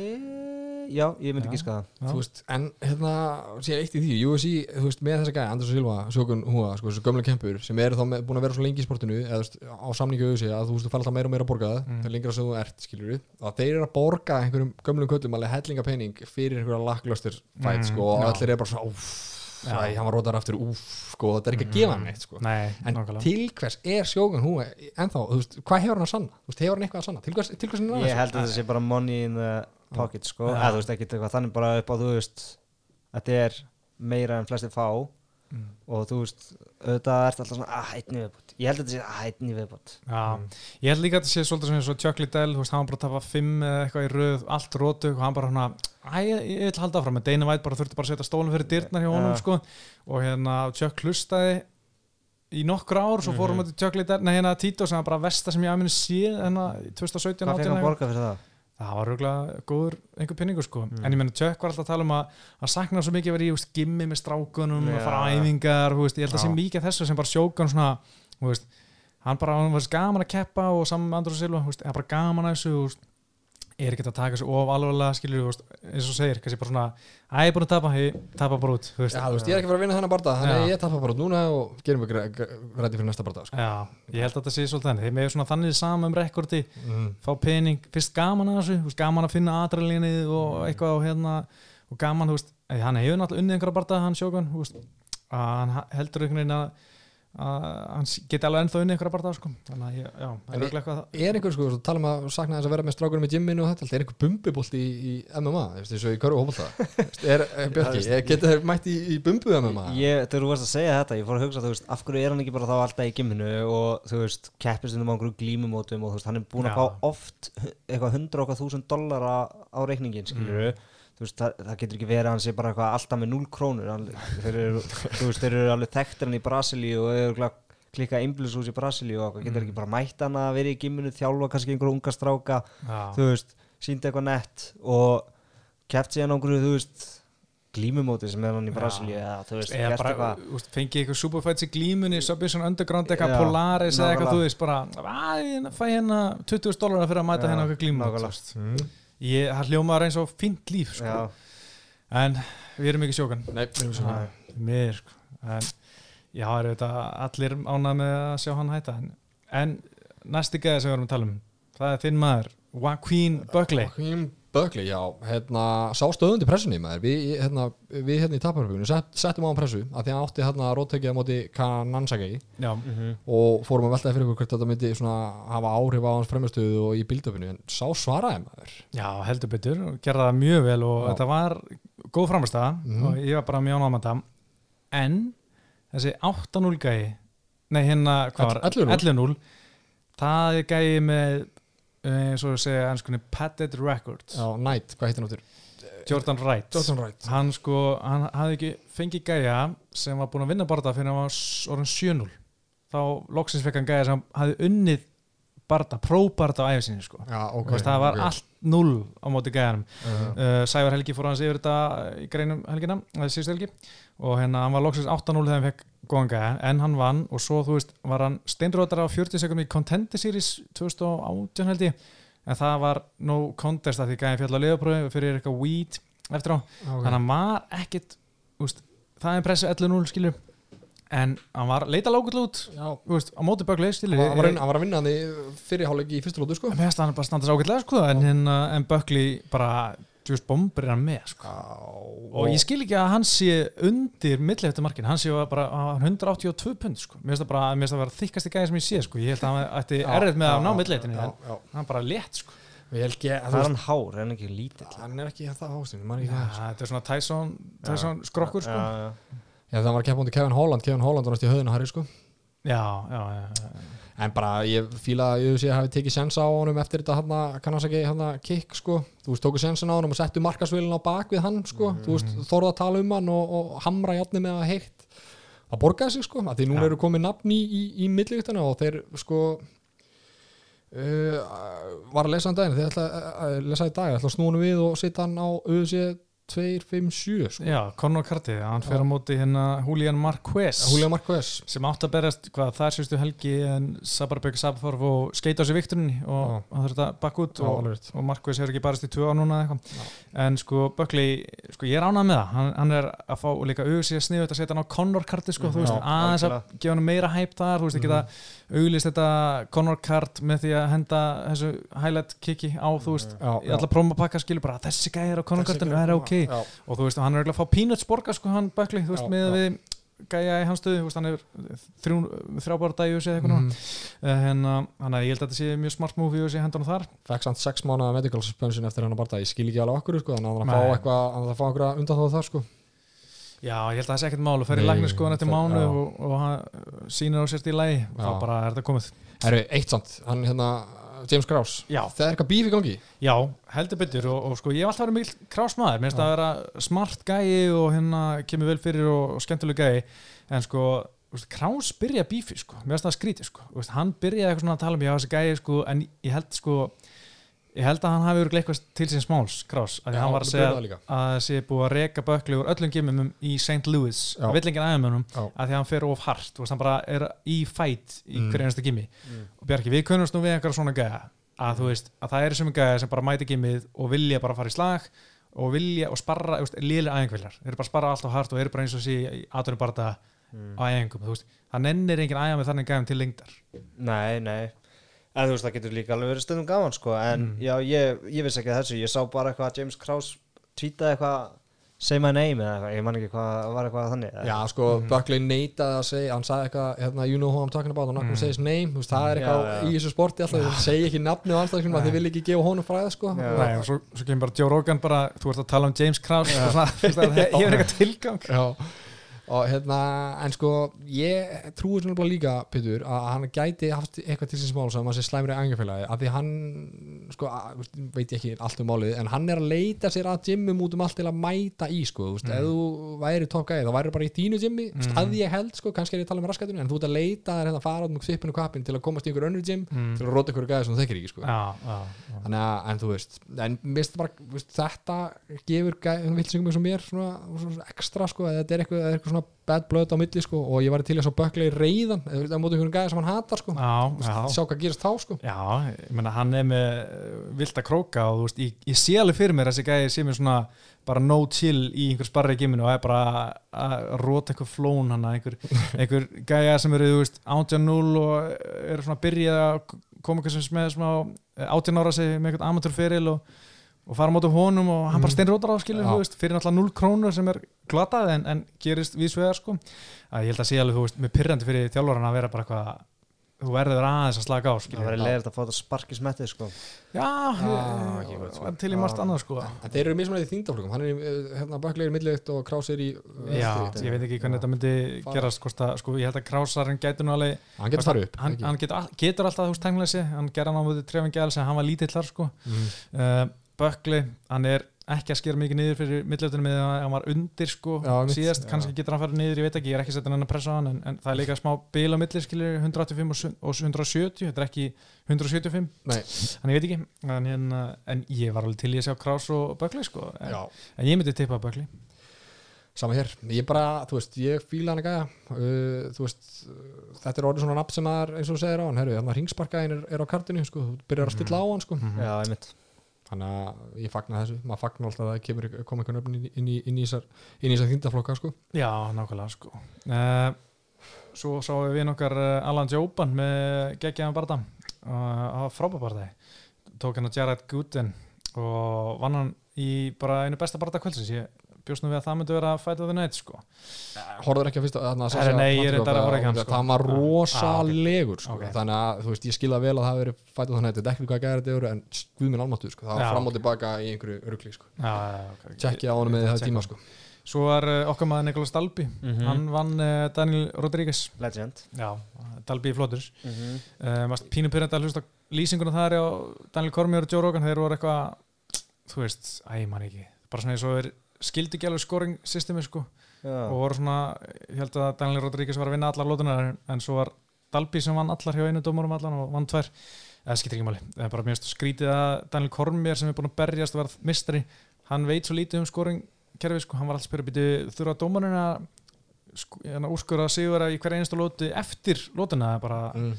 já, ég myndi ekki skaða þú veist, en hérna síðan eitt í því, UFC, þú veist, með þessa gæja Anders Silva, Sjókun Húa, sko, þessu gömlega kempur sem eru þá með, búin að vera svo lengi í sportinu eða veist, á samningu UFC að þú veist, þú fær alltaf meira og meira að borga það, Mm. það er lengra sem þú ert skilur við, að þeir eru að borga einhverjum gömlum köllum alveg hellinga pening fyrir einhverja lakklöstur fætt, Mm, sko, og já. allir er bara svona, Já. Æ, hann var rótar aftur, úff, sko, þetta er ekki að gefa hann neitt, sko Nei, En nákvæmlega til hvers er sjókun hún ennþá, þú veist, hvað hefur hann að sanna? Þú veist, hefur hann eitthvað að sanna? Til hvers, til hvers er hann að ég held að þetta sé bara money in the pocket sko, Já. eða þú veist ekki eitthvað þannig bara upp á þú veist þetta er meira en flestir fá. Mm. og þú veist auðvitað ert alltaf svona, ah, einn í viðbútt ég held að þetta sé, ah, einn í viðbútt Já, ég held líka að þetta sé svolítið svona eins og Chuck Liddell, þú veist, hann bara að tapa fimm eða eitthvað í röð, allt rótug og hann bara svona, æ, ég, ég vil halda áfram. En Dana White bara þurfti bara að setja stólum fyrir dyrnar hjá honum, Já. sko, og hérna Chuck hlustaði í nokkur ár svo fórum við til Chuck Liddell, nei hérna Tito sem bara versta sem ég að minni sé hérna í 2017 hvað fekk 18 hann eitthvað. borga fyrir það? það var röglega góður einhver pinningur sko Mm. en ég meina Chuck var alltaf að tala um að hann saknar svo mikið að vera í veist, gimmi með strákunum Já. að fara æfingar, veist, ég held að Já. sé mikið af þessu sem bara sjókan svona veist, hann bara, hann var gaman að keppa og saman með Andrú Silva, er bara gaman að þessu er ekki að taka þessu of alvarlega skilur, veist, eins og segir, kannski bara svona að ég er búin að tapa, ég tapa bara út veist, Já, veist, ég er ekki að fara að vinna þennan barða þannig að ég tappa bara út núna og gerum við rætti fyrir næsta barða sko. Já, ég held að þetta sé svolítið þannig þeir með svona þannig saman um rekordi mm. fá pening, fyrst gaman að þessu gaman að finna aðrælinni og eitthvað og hérna, og gaman, hann hefur náttúrulega unnið einhverja barða, hann að hann ha- heldur einhvern veginn að að hann s- geti alveg ennþá unni ykkur að barða sko. þannig að ég, já, það er örugglega eitthvað er einhver sko, svo tala um að sakna þess að vera með strákunum í gymminu og þetta, er einhver bumbubolt í, í MMA, þú veist, eins og í körfu hófólta (laughs) er, er Björki, er, getur þeir mætt í, í bumbu MMA Ég, þegar þú varst að segja þetta, ég fór að hugsa, þú veist, af hverju er hann ekki bara þá alltaf í gimminu og þú veist, keppist um einhverjum glímumótum og þú veist, hann er búin að fá oft eitthvað hundra okkar þúsund dollara á reikningin, skilur þú veist, það, það getur ekki verið að hann sé bara eitthvað alltaf með 0 krónur, hann, þeir eru, þú veist, þeir eru alveg þekktir hann í Brasilíu og eru klikka einblíshús í Brasilíu og getur ekki bara mætt hann að vera í gimminu, þjálfa kannski einhverju unga stráka, já, þú veist, síndi eitthvað nett og keppt síðan á einhverju, þú veist, glímumóti sem er hann í. Brasilíu eða þú veist, eða bara eitthvað úst, fengið eitthvað superfights í glímunni Submission Underground, eitthvað Polaris eða eitthvað, þú veist, bara að fæ hérna 20 dólar fyrir að mæta hérna ég, það hljómaður eins og fínt líf sko. Já, en við erum ekki sjókan. Nei, við erum svo mér sko. en já, er þetta allir ánað með að sjá hann hætta. En, en næsti gæði sem við erum að tala um það er þinn maður, Joaquin Buckley. Joaquin Buckley, já, hérna sá stöðundi pressunni maður við hérna, við hérna í taparfjögunum set, settum á hann pressu að því að átti hérna róttökið á móti Kanansaki já, og fórum að veltaði fyrir ykkur hvert þetta myndi svona hafa áhrif á hans fremjastöðu og í bildöfinu en sá svaraði maður já, heldur betur gerða það mjög vel og Já. þetta var góð framstæða Mhm. og ég var bara mjög ánað með þetta en þessi 8-0 gæði nei hérna, hvað var? 11-0. 11-0 það er gæði með eins og að segja ennskunni padded record Já, Knight, hvað heitir hann áttur? Jordan Wright. Jordan Wright. Hann sko, hann hafði ekki fengið gæja sem var búin að vinna barða fyrir hann var orðin 7-0 þá loksins fekk hann gæja sem hafði unnið barða, próbarða á æfisinni sko. Já, ok. Okay, það var ok. allt 0 á móti gæjanum. Uh, uh, Sævar Helgi fór hans yfir þetta í greinum helgina, það síðust helgi. Og hérna hann var loksins 8-0 þegar hann fekk góðan gæja en hann vann og svo þú veist var hann steinrótar á 40 sekundum í Contender Series 2018 held ég. En það var no contest að því gæja fjall á liðapröfu fyrir eitthvað weed eftir á. Okay. þannig að hann var ekkit úst, það er pressu 11-0 skilur en hann var leita lókull út úst, á móti skilur hann var, að vinna- hann var að vinna hann í fyrirháleik í fyrstu lótu sko hann bara standa svo ágætlega sko, en, en, en Bökli bara just bombur hann með sko. og ég skil ekki að hann sé undir milleftu markin, hann sé bara á 182 pund sko. mér finnst það bara mér finnst það vera þykkasti gæði sem ég sé sko. ég held að hann ætti erfitt með já, að ná já. hann bara létt sko. Ekki að það er veist hann hár, er hann ekki lítill Hann er ekki það maður ja, þetta er svona Tyson, Tyson skrokkur sko. Já, Já, það var að keppa undir Kevin Holland Kevin Holland var næst í höðinu Harry sko. Já, já, já. En bara ég fíla að ég að hafi tekið sensa á honum eftir þetta hann kannast ekki hann kick sko. Þú veist, tóku sensin á honum og settu markasvilin á bak við hann sko. Þú veist, þorða að tala um hann og, og hamra játni með að heitt Það borgaði sig sko, að því Já. eru komið nafn í, í, í millivíktana og þeir sko uh, var að lesa hann daginn þeir ætla að lesa í dag, ætla að snúna við og setja hann á UFC 257 sko. Já Conor Carty, hann fer á móti hérna Julian Marquez. Julian Marquez. Sem átt að berast hvað þar sérstu helgi en Sabarberg Sabþorf og skeita á sig vikturinni og Já. hann þurfti að bakka út Já, og, og Marquez hefur ekki barast í tvö á núna en sko Buckley, sko ég er ánað með það. Hann, hann er að fá líka auðvitað að sniðu þetta að setja hann á Conor karti sko, þú veist, Já, aðeins að gefa hann meira hæp þar, þú veist, ekki það auglist þetta Conor kart með því að henda þessu highlight kicki á, þú veist, Já, í alla prómapakka skilur bara þessi gæði er á Conor kartinu, það er ok. Já, og þú veist, hann er eiginlega að fá peanuts borga sko, hann Buckley, þú veist, Já, með já. við gæja í hans stöðu, veist, hann er þrjábára dæju sig eitthvað Mhm. mm. hérna, hann er, ég held að þetta sé mjög smart move í þessi hendan þar. Fekk samt 6 mánuða medical suspension eftir hann að barða, ég skil ekki alveg okkur sko, þannig að hann að fá eitthvað, hann að fá eitthvað undan þar sko já, ég held að það sé ekkert mál. Og fer í Nei, lækni skoðan eftir mánu og, og hann sýnir á sérst í lægi og þá bara er þetta komið. Herru, eitt samt, hann hérna James Krause, já, það er eitthvað bíf í gangi? Já, heldur betur. Og, og sko, ég hef alltaf verið mikil krásmaður mér finnst það að vera smart gæi og hérna kemur vel fyrir og, og skemmtuleg gæi. En sko, krás byrja bífi sko, mér finnst það skrítið sko. Hann byrjaði eitthvað svona að tala um já, þessi gæi sko, en ég held sko ég held að hann hafi verið eitthvað til síns máls krás, að Já, hann var að segja byrjaði það að þessi búið að reka bökli úr öllum gimum í St. Louis Já. og vill enginn aðeimönum Já. að því að hann fer of hart, þú veist, hann bara er í fætt í Mm. hverju einasta gimmi Mm. og Bjarki, við kunnumst nú við einhverja svona gæja að þú veist, að það eru sem gæja sem bara mæti gimmið og vilja bara fara í slag og vilja og sparra, þú veist, liðlega æðingvillar þeir eru bara að sparra allt og hart og eru bara eins og sí Mm. á æðingum, þú veist það nennir enginn æða með þannig gæjum til lengdar Nei, nei En þú veist, það getur líka alveg verið stundum gaman sko En Mm. já, ég, ég vissi ekki þessu. Ég sá bara eitthvað að James Krause tweetaði eitthvað Say my name eða eitthvað, ég man ekki hvað var eitthvað þannig eða? Já, sko, Buckley neitaði að segja hann sagði eitthvað, hérna, you know who I'm talking about not gonna say his name, þú veist, það er Já, eitthvað já. í þessu sporti alltaf, þú segir ekki nafni og alltaf, þið vil ekki gefa honum fræða, sko. Já. Nei, og svo, svo kemur bara Joe Rogan bara, þú ert að tala um James Krause og svona, það (laughs) hefur eitthvað tilgang. Já, og hérna en sko, ég trúi svona bara líka Pétur, að hann gæti haft eitthvað til síns mál sem hann sé slæmri angefélagi af því hann, sko, að, veit ég ekki allt um málið, en hann er að leita sér að gymmum út um allt til að mæta í sko, þú veist, ef þú væri toppgæði þá væri bara í þínu gymmi, mm. að ég held sko, kannski er ég að tala með raskatunum, en þú ert að leita þér hérna að fara út um kvippinu kappin til að komast í einhver önnur gym Mm. til að róta einhverju gæði sem þú þekkir ekki sko. Já Þannig að, en þú veist, en svona, svona er svona bad blood á milli, sko, og ég var til að svo bökla í reyðan, eða á móti einhverjum gæði sem hann hatar, sko, sjá hvað gerist þá, sko. Já, ég meina hann er með uh, vilt að króka og þú veist, ég, ég sé alveg fyrir mér þessi gæði sé mér svona bara no chill í einhver sparri giminu og er bara að róta einhver flón hann einhver, (laughs) einhver gæja sem eru, þú veist, 18-0 og eru svona að byrja að koma eitthvað sem með smá 18 ára sig með einhvern amatörferil og, og fara móti honum og hann bara steinrótar á skilur, þú veist, fyrir náttúrulega 0 krónur sem er glatað en, en gerist vísvegar sko, að ég held að sé alveg, þú veist, með pyrrandi fyrir þjálfaran að vera bara eitthvað þú verður aðeins að slaka á Það skilur. væri leiðilegt að fá þetta spark í smettið sko. Já, Ah, ég gott, sko. til í margt annað sko. En þeir eru mismunandi í þingdaflökum, hann er eh, hérna, í milliðitt og Krás er í uh, Já, ég veit ekki hvernig þetta myndi Fara. gerast sko, ég held að Krásarinn gæti nú alveg Hann getur farið upp, hann, getur, all- getur alltaf, þú veist, tenglega sig hann gerði hann en hann Mhm. Bökli, hann er ekki að skera mikið niður fyrir millöftunum með að hann var undir sko Já, mitt, síðast, já. kannski getur hann farið niður, ég veit ekki ég er ekki setjan hann að pressa á hann, en, en það er líka smá bil á milli, skilur, 185 og og 170 þetta er ekki 175 Nei, þannig ég veit ekki, en, en, en ég var alveg til í að sjá Krás og Bökli sko, en, en ég myndi tippa Bökli sama hér. Ég bara, þú veist, ég fíla hann að gæja. Uh, Þú veist, þetta er orðið svona nafn sem maður, eins og þú segir á hann Herru, þannig að ringsparkaðin er, er á kartinu, sko Þú byrjar að stilla á hann, sko. Mhm. Já, einmitt Þannig að ég fagna þessu, maður fagna alltaf að það kemur koma einhvern öfn inn, í- í- þessar þýndaflokka sko. Já, nákvæmlega sko. Uh, Svo sáum við nokkar uh, Alan Jóban með geggjaðan barða uh, á frábæbarði tók hann að Jared Gooden og vann hann í bara einu besta barða kvöldsins. Ég bjóst nú við að það myndi vera fight of the night sko Horfður ekki að fyrsta þarna að Sasha nei, ég er reyndar að horfa ekki hann, sko. Það var Ah, rosalegur sko. ok. Þannig að þú veist, ég skilða vel að það verið fætt á þannig Þetta er ekki hvað gæri þetta eru En guð minn almáttu, sko. það var fram og tilbaka í einhverju örgli sko. Tjekkið á honum með það tíma sko. Svo var uh, okkar maður Nikolas Dalby Mhm. hann vann uh, Daniel Rodríguez Legend Já, Dalby í flottur mm -hmm. uh, Mást pínu pyrrandi að hlusta lýsinguna þar á Daniel Cormier og Joe Rogan þeir voru eitthvað, þú veist, æ, man ekki bara svona eins og er skildi ekki alveg scoring systemi sko. Og voru svona, ég held að Daniel Rodríguez var að vinna allar lótunar en, en svo var Dalby sem vann allar hjá einu dómurum allan og vann tvær. Eða skiptir ekki máli, það er bara mjög skrítið að Daniel Cormier sem er búin að berjast og varð mistari, hann veit svo lítið um scoring kerfi sko, hann var alltaf spyrja býtu þurfa dómarinn að hérna, úrskurða sigur í hver einstu lótu eftir lótuna bara, mm.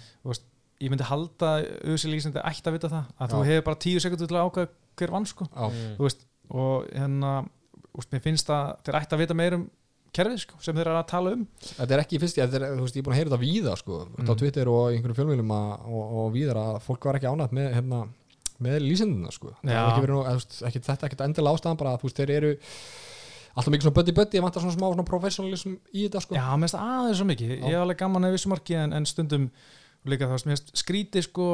ég myndi halda auðvitað lýsandi ætti að vita það að þú Já. hefur bara tíu sekundur til að ákvæða hver vann sko. Já. þú veist, og hérna úst, mér finnst að þeir ætti að vita meir um kerfið sko, sem þeir eru að tala um Þetta er ekki fyrst, þetta er, þú veist, ég er búin að heyra þetta víða sko, mm. á. Twitter og einhverjum fjölmjölum og, og víðar að fólk var ekki ánægt með, hérna, með lýsendina sko. Það Já. er ekki verið þú veist, ekki, þetta er ekkit endilega ástæðan bara að veist, þeir eru alltaf mikið svona buddy, ég vantar svona smá svona professionalism í þetta sko. já, mér finnst aðeins svo mikið, ég hef alveg gaman að vissu marki en, en stundum líka það, mér finnst skrítið sko,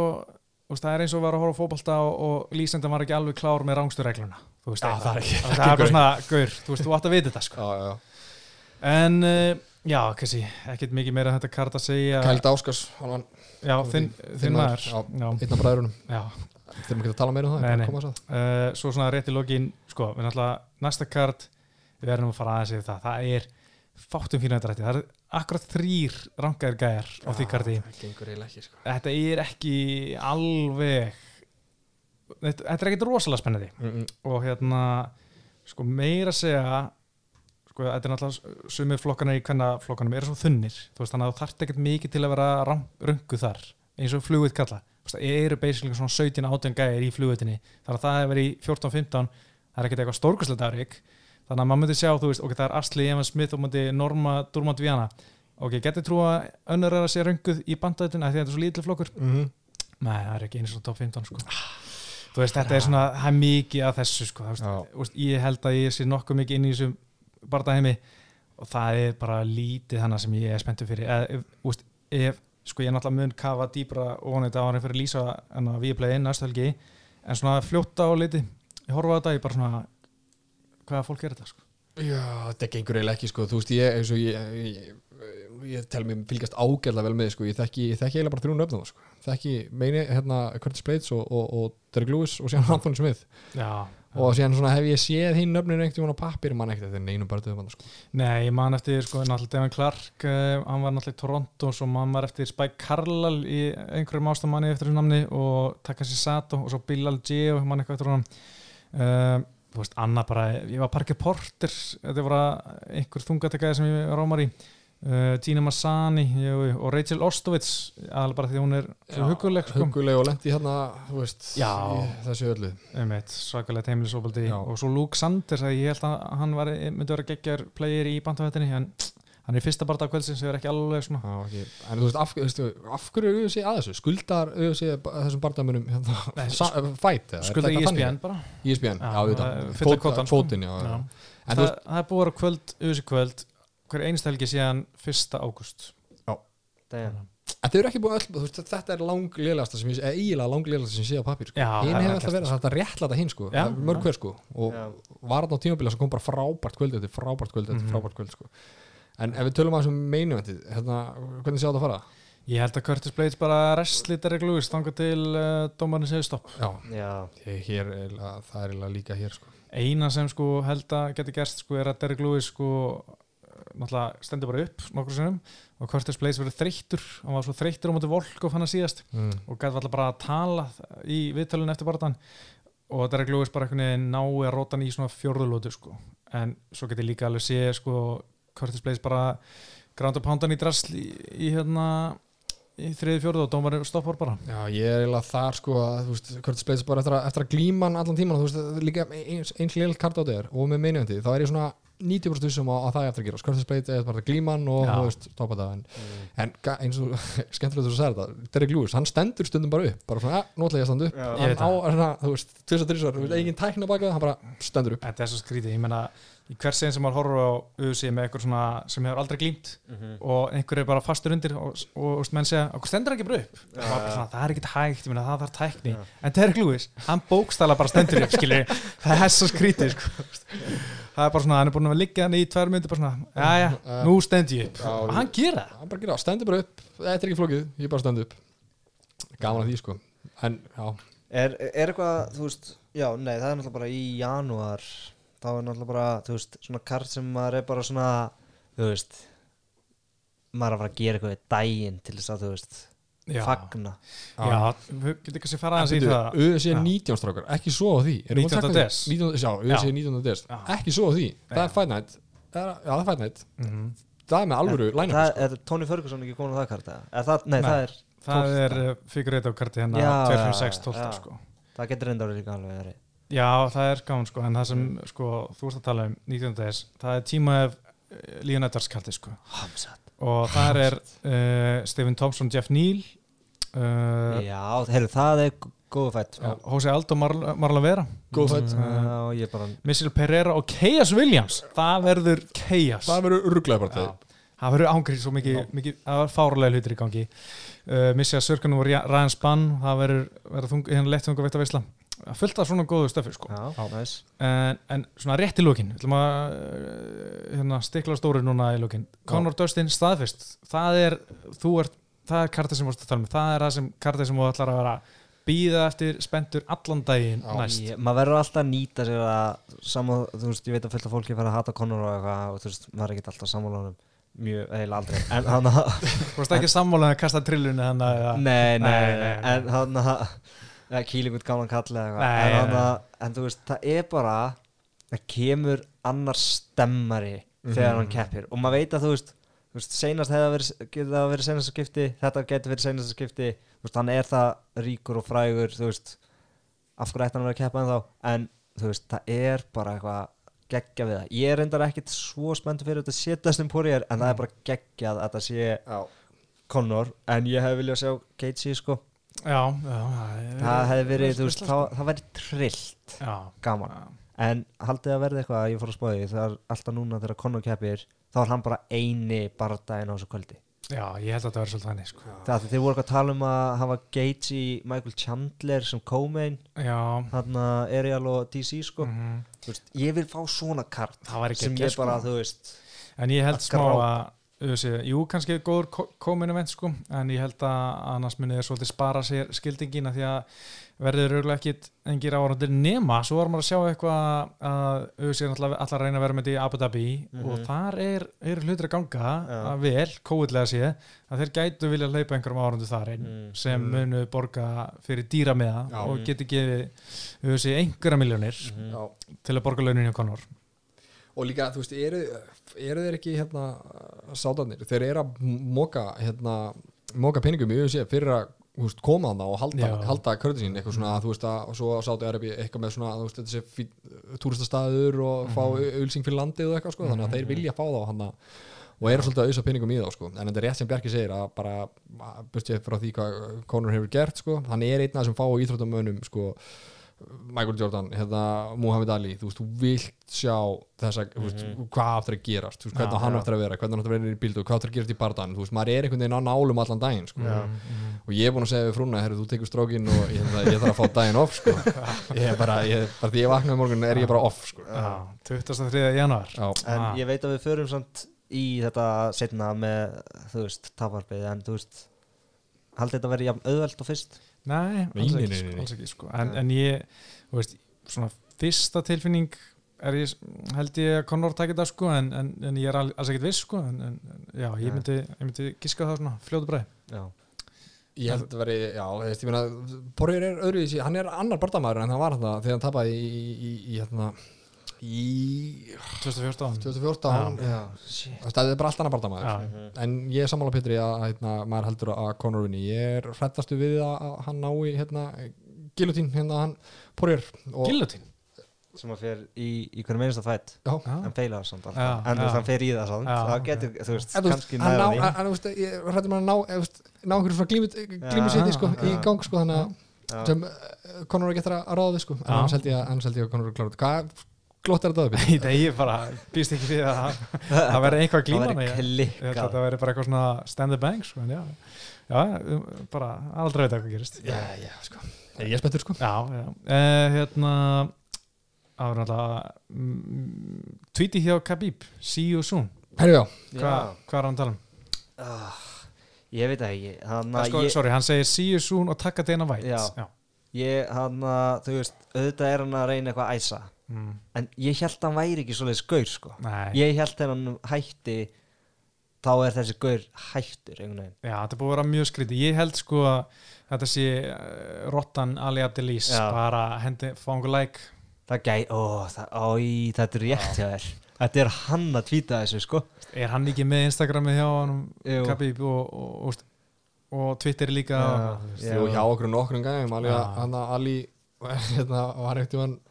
það er eins og var að horfa á fótbolta og, og lýsendan var ekki alveg klár með rángstu regluna þú veist, Já, það er ekki- það er bara svona, gaur, þú veist, þú átt að vita þetta sko. Já, já, en uh, já, kannski, ekkert mikið meira þetta kart að segja. Kælda Áskars, hann var já, þinn, þinn maður. já. já, einn af bræðurunum maður ekki að tala meira um það, Nei, nei. að það. Uh, svo svona rétt í lokin sko, við náttúrulega næsta kart við erum að fara aðeins yfir það. Það er fátum fína þetta rætti það er akkurat þrýr rangaðir gæjar á því karti. sko. þetta er ekki alveg þetta, er ekkit rosalega spennandi. Mm -mm. og hérna sko meira að segja sko þetta er náttúrulega sumir flokkanar í hvenna flokkanum eru svo þunnir. Þú veist þannig að þú þarft ekkert mikið til að vera röngu þar eins og flugvit kalla. Það eru basically svona 17 18 gæðir í flugvitinni þannig að það hefur í 14-15 það er ekkert eitthvað stórkvæslega afrik þannig að maður myndi sjá þú veist ok það er Asli Evans Smith og myndi Norma Durmant Viana ok getur trú að önnur er að sé rönguð í bandætun að þetta er svo lítið flokkur. Mm -hmm. nei það er ekki eins og top 15 sko þú veist, þetta er svona, það er mikið að þessu sko, veist, ég held að ég sé nokkuð mikið inn í þessum bardaheimi og það er bara lítið hana sem ég er spenntur fyrir. Þú veist, ef, sko ég er náttúrulega mun kafa dýbra og þetta á hann fyrir að lýsa en að við play inn næstu helgi en svona fljóta og liti, ég horfa á þetta ég bara svona, hvaða fólk er þetta sko? Já, þetta gengur eiginlega ekki sko, þú veist, ég, eins og ég, ég, ég, tel mér fylgast ágæðlega vel með, sko, ég þekki, eiginlega bara þrjún öfnum, sko, þekki meini, hérna, Curtis Blades og, og, og Derek Lewis og síðan (laughs) Anthony Smith. Já, og síðan svona hef ég séð hinn öfninu einhvern tímann á pappir, mann ekkert, þetta er neinum bara döðum sko. Nei, ég man eftir sko, náttúrulega Devin Clark uh, hann var náttúrulega í Toronto og svo man var eftir Spike Carlal í einhverjum ástamanni eftir þessu namni og Takashi Sato og svo Bilal G og mann eitthvað eftir honum. Uh, þú veist, Anna bara, ég var Parker Porter þetta var einhver þungatekkaði sem ég rámar í uh, Gina Massani ég, og Rachel Ostovits alveg bara því hún er huguleg sko. huguleg og lendi hérna, veist þessu öllu. Einmitt, svakalega heimilisofaldi og svo Luke Sanders að ég held að hann var, myndi vera geggjar player í bandhættinni en hann er fyrsta barða kvöldsins sem er ekki alveg svona Já, okay. en þú veist, af, þú veist, af hverju eru þessi að þessu, skuldar þessi þessum barndæmunum hérna, Nei, (laughs) sa- fæt, eða? Er skulda þetta ESPN bara. ISBN, Já, já, sko. kvótin, já, það, það er búið að vera kvöld, auðvitað kvöld hver einst helgi síðan 1. ágúst. Þau eru ekki búin öll, þú veist, þetta er langlegasta sem ég, eða eiginlega langlegasta sem ég sé á pappir sko. Hinn er hefur alltaf verið þetta réttlæta hinn sko, er mörg hver sko. Og Já. var þarna á tímabila sem kom bara frábært kvöld þetta frábært kvöld þetta Mhm. frábært kvöld sko. En ef við tölum að þessum meinuvendið hérna, hvernig sjá þetta að fara? ég held að Curtis Blades bara restli Derek Lewis þangað til uh, dómarinn segir stopp. Já, Já, ég, hér, er það er líka hér sko. Eina sem sko held að geti gerst sko er að Derek Lewis sko náttúrulega stendur bara upp nokkur sinnum og Curtis Blades verður þreyttur hann var svo þreyttur á móti Volkov hann að síðast mm. og gæti alltaf bara að tala í viðtölun eftir barðan og Derek Lewis bara nái að róta hann í svona fjórðulótu sko. en svo geti líka alveg sé sko, Curtis Blaze bara ground up hándan í drasl í, í hérna í þriði fjórðu og dómar stoppar bara Já, ég er eiginlega þar sko að, Curtis Blades bara eftir að, eftir að glíma hann allan tíman, þú veist, líka eins, eins lél kart á þér og með meinuvendið, þá er ég svona 90% vissum á, á það eftir að gera. Curtis Blades er bara að glíma hann og, þú veist, stoppa það en, en ga- eins og (laughs) skemmtilegt þú sagði þetta Derek Lewis, hann stendur stundum bara upp bara svona, ja, nú ætla ég að standa upp. Hann á, svona, þú veist, tvis og þrísvar, þú veist, eigin tækna baka hann bara stendur upp. Þetta er svo skrítið, ég menna í hvers einn sem maður horfur á UFC með eitthvað svona sem hefur aldrei glímt og einhver er bara fastur undir og, og, og menn segja, okkur stendur ekki bara upp? Svona, það er ekkert hægt, ég meina það þarf tækni. Já. en Derek Lewis, hann bókstala bara stendur upp skilur, (laughs) það er svo skrítið sko. (laughs) það er bara svona, hann er búin að liggja hann í tvær myndir bara svona, já já, nú stend ég upp. Og hann gera það. Hann bara gera, það, stendur bara upp. Þetta er ekki flókið, ég bara stend upp. Gaman að því sko. En, já, Er, er eitthvað, þú veist, já, nei, það er náttúrulega bara í janúar, þá er náttúrulega bara, þú veist, svona kart sem maður er bara svona, þú veist, maður er að fara að gera eitthvað í daginn til þess að, þú veist, já, fagna. já, við getum kannski fara aðeins í það UFC Já. 19 strákar, ekki svo á því Erum við 19. að taka des. því? 19. Já, UFC 19. des. Ekki svo á því, það er Fight Night Það er, Já, það er Fight Night Mhm. Það er með alvöru line Það sko. er Tony Ferguson ekki komin á það karta? Er það, nei, það er, það er uh, figureit á karti hérna Já, 256 12 já. sko það getur reynda árið líka alveg. Já, það er gaman sko, en það sem sko, þú ert að tala um 19. dags, það er tíma ef Líðan Edvards karti sko Hamsat. og það er uh, Stephen Thompson, Jeff Neal uh, Já, heyrðu, það er góðu fætt. já, Jose Aldo, Marla, Marla Vera. Góð fight. Já, ég bara, Missil Pereira og Keyas Williams. Það verður Keyas Það verður rugglega það það verður ángrið svo mikið, það var fárulega hlutir í gangi. Uh, Missja Sörkunum og Ryan Spann það verður, verður þung, hérna lett þunga veitt að veisla. Fullt af svona góðu stöfi sko. Já, næs. en, en svona rétt í lókin uh, hérna, stikla á stóru núna í lókin Conor Dustin staðfist það er, þú ert, það er kartið sem ert að tala um. Það er það sem kartið sem ætlar að vera býða eftir spendur allan daginn Já. næst. Ég, maður verður alltaf að nýta sér að sama, þú veist, ég veit að fullt af fólki fara að hata Conor og eitthvað og þú veist, maður er ekki alltaf sammála honum. Mjög, eiginlega aldrei. En hann að, þú veist ekki sammála að kasta trillunni þannig að nei, nei, Nei, nei, nei. en hann að ja, kýling út gaman kall eða Nei, eitthvað en, hann að, þú veist, það er bara það kemur annar stemmari þegar hann keppir. Og maður veit að þú veist, þú veist seinast hefði það verið, getur það verið seinasta skipti þetta getur verið seinasta skipti. Þú veist, hann er það ríkur og frægur þú veist, af hverju ætti hann að vera að keppa en þá en þú veist, það er bara eitthvað geggja við það, ég er reyndar ekkit svo spenntur fyrir að þetta sé Dustin Poirier en það er bara geggjað að þetta sé Conor, en ég hef viljað sjá Gaethje sko, já, já það, það hefði verið, þú veist, það, það væri trillt gaman. já, en haldið að verði eitthvað að ég fór að spáði það er alltaf núna þegar Conor keppir þá er hann bara eini bardaginn á þessu kvöldi já, ég held að það verður svolítið þannig sko. það er því þið voru að tala um að hafa Gates í Michael Chandler sem co-main hann að Ariel og DC sko mhm. Þú veist, ég vil fá svona kart sem ég bara, þú veist En ég held smá að Össi, jú, kannski góður komin event sko, en ég held að annars munið er svolítið spara sér skildingina því að verður örgulega ekkit engir árandir nema, svo var maður að sjá eitthvað að Össi er alltaf reyna að vera með þetta í Abu Dhabi og Mhm. þar er, er hlutur að ganga Já. að vel, kóðlega sé að þeir gætu vilja hlaupa einhverjum árandu þar einn Mm. sem Mm. munu borga fyrir dýra með það Já. og geti gefið Össi einhverja miljónir Mhm. Til að borga launin hjá Conor og líka, þú veist, eru, eru þeir ekki hérna, sátanir, þeir eru að móka hérna, móka peningum í UFC fyrir að veist, koma þarna og halda, halda körðu sín, eitthvað svona, þú veist að og svo sátu er eitthvað með svona, þú veist, fí- túristastaður og fá ölsing fyrir landið og eitthvað, sko, þannig að þeir vilja fá þá hann og eru svolítið að auðsa peningum í þá, sko. En þetta er rétt sem Bjarki segir að bara byrst ég frá því hvað Conor hefur gert, sko. Hann er einn af sem fá íþróttamönnum, sko Michael Jordan, hérna Muhammad Ali, þú veist, þú vilt sjá þessa, þú veist, hvað áttur að gerast þú veist, hvernig Já, hann áttur að vera, hvernig hann áttur að vera í bíldu hvað áttur að gerast í bardan, þú veist, maður er einhvern veginn á nálum allan daginn, sko. Já. og ég er búin að segja við frúna, herru, þú tekur strókin og ég, ég, ég þarf að fá daginn off, sko. (laughs) Ég er bara, ég, bara því ég vaknaði morgun er ég bara off, sko. Já, 23. januar Já, en Ah. ég veit að við förum samt í þetta setna með, þú veist, taparpið en þú veist haldið þetta verið jafn auðvelt og fyrst Nei, alls ekki, sko, alls ekki sko. en, en ég, þú veist, svona fyrsta tilfinning er ég, held ég að Conor takit það sko en, en, en ég er al- alls ekkert viss sko en, já, ég myndi, ég myndi giska það svona fljótu bræði já, ég held að veri, já, þú veist, ég meina Porriður er öðruvísi, hann er annar bardamaður en hann var þetta þegar hann tapaði í, í, í, hérna í 2014 2014 já, veist, það er bara allt annar bardamaður Já, en ég er sammála Petri að hérna, maður heldur að Conor vinni. Ég er hrættastu við að hann nái hérna, gilutín, hérna hann Porriður og Gillutín sem að fer í, í hvernig minnst að fætt já, Já, en feilar samt alltaf. Já, en þú veist, já. hann fer í það samt. Já, það getur, þú veist, kannski hann ná, næra en, þú veist, ég hrættur með að ná, eh, ná einhverju svona glímu, glímu séti sko, já. í gang sko, þannig að því sem uh, Conor getur að ráða við sko, en Já. annars held ég að, Conor er klárt hvað glótt er þetta upp? (laughs) Dag ég bara býst ekki við að það verði eitthvað það glíma verður ég held að klikkað það verði bara eitthvað svona stand the bank sko, en já, já, um, bara aldrei veit hvað gerist. Já, já, sko. Ég er spenntur sko. Já, já. Uh, hérna áður náttúrulega mm, tweeti hjá Khabib. See you soon. Herru já, Hva, hvað er hann að tala um? Ah, ég veit það ekki. Hann að sko, ég, sorry, hann segir see you soon og taka Dana White. Já. ég hann þú veist, auðvitað er hann að reyna eitthvað að æsa Mm, en ég held að hann væri ekki svoleiðis gaur sko ég held að hann hætti þá er þessi gaur hættur já, þetta búið að vera mjög skrítið ég held sko að þetta sé uh, Rottan Ali Abdelis Já. bara hendi, fá einhver like það gæ, ó, það, ó, þetta er rétt hjá þér þetta er hann að tvíta þessu sko er hann ekki með Instagramið hjá hann Jú. Khabib og, og, og, og Twitter líka Já. og, Já. Jú, hjá okkur nokkrum gæðum Ali, Já. hann að Ali (laughs) hérna, var um Æ,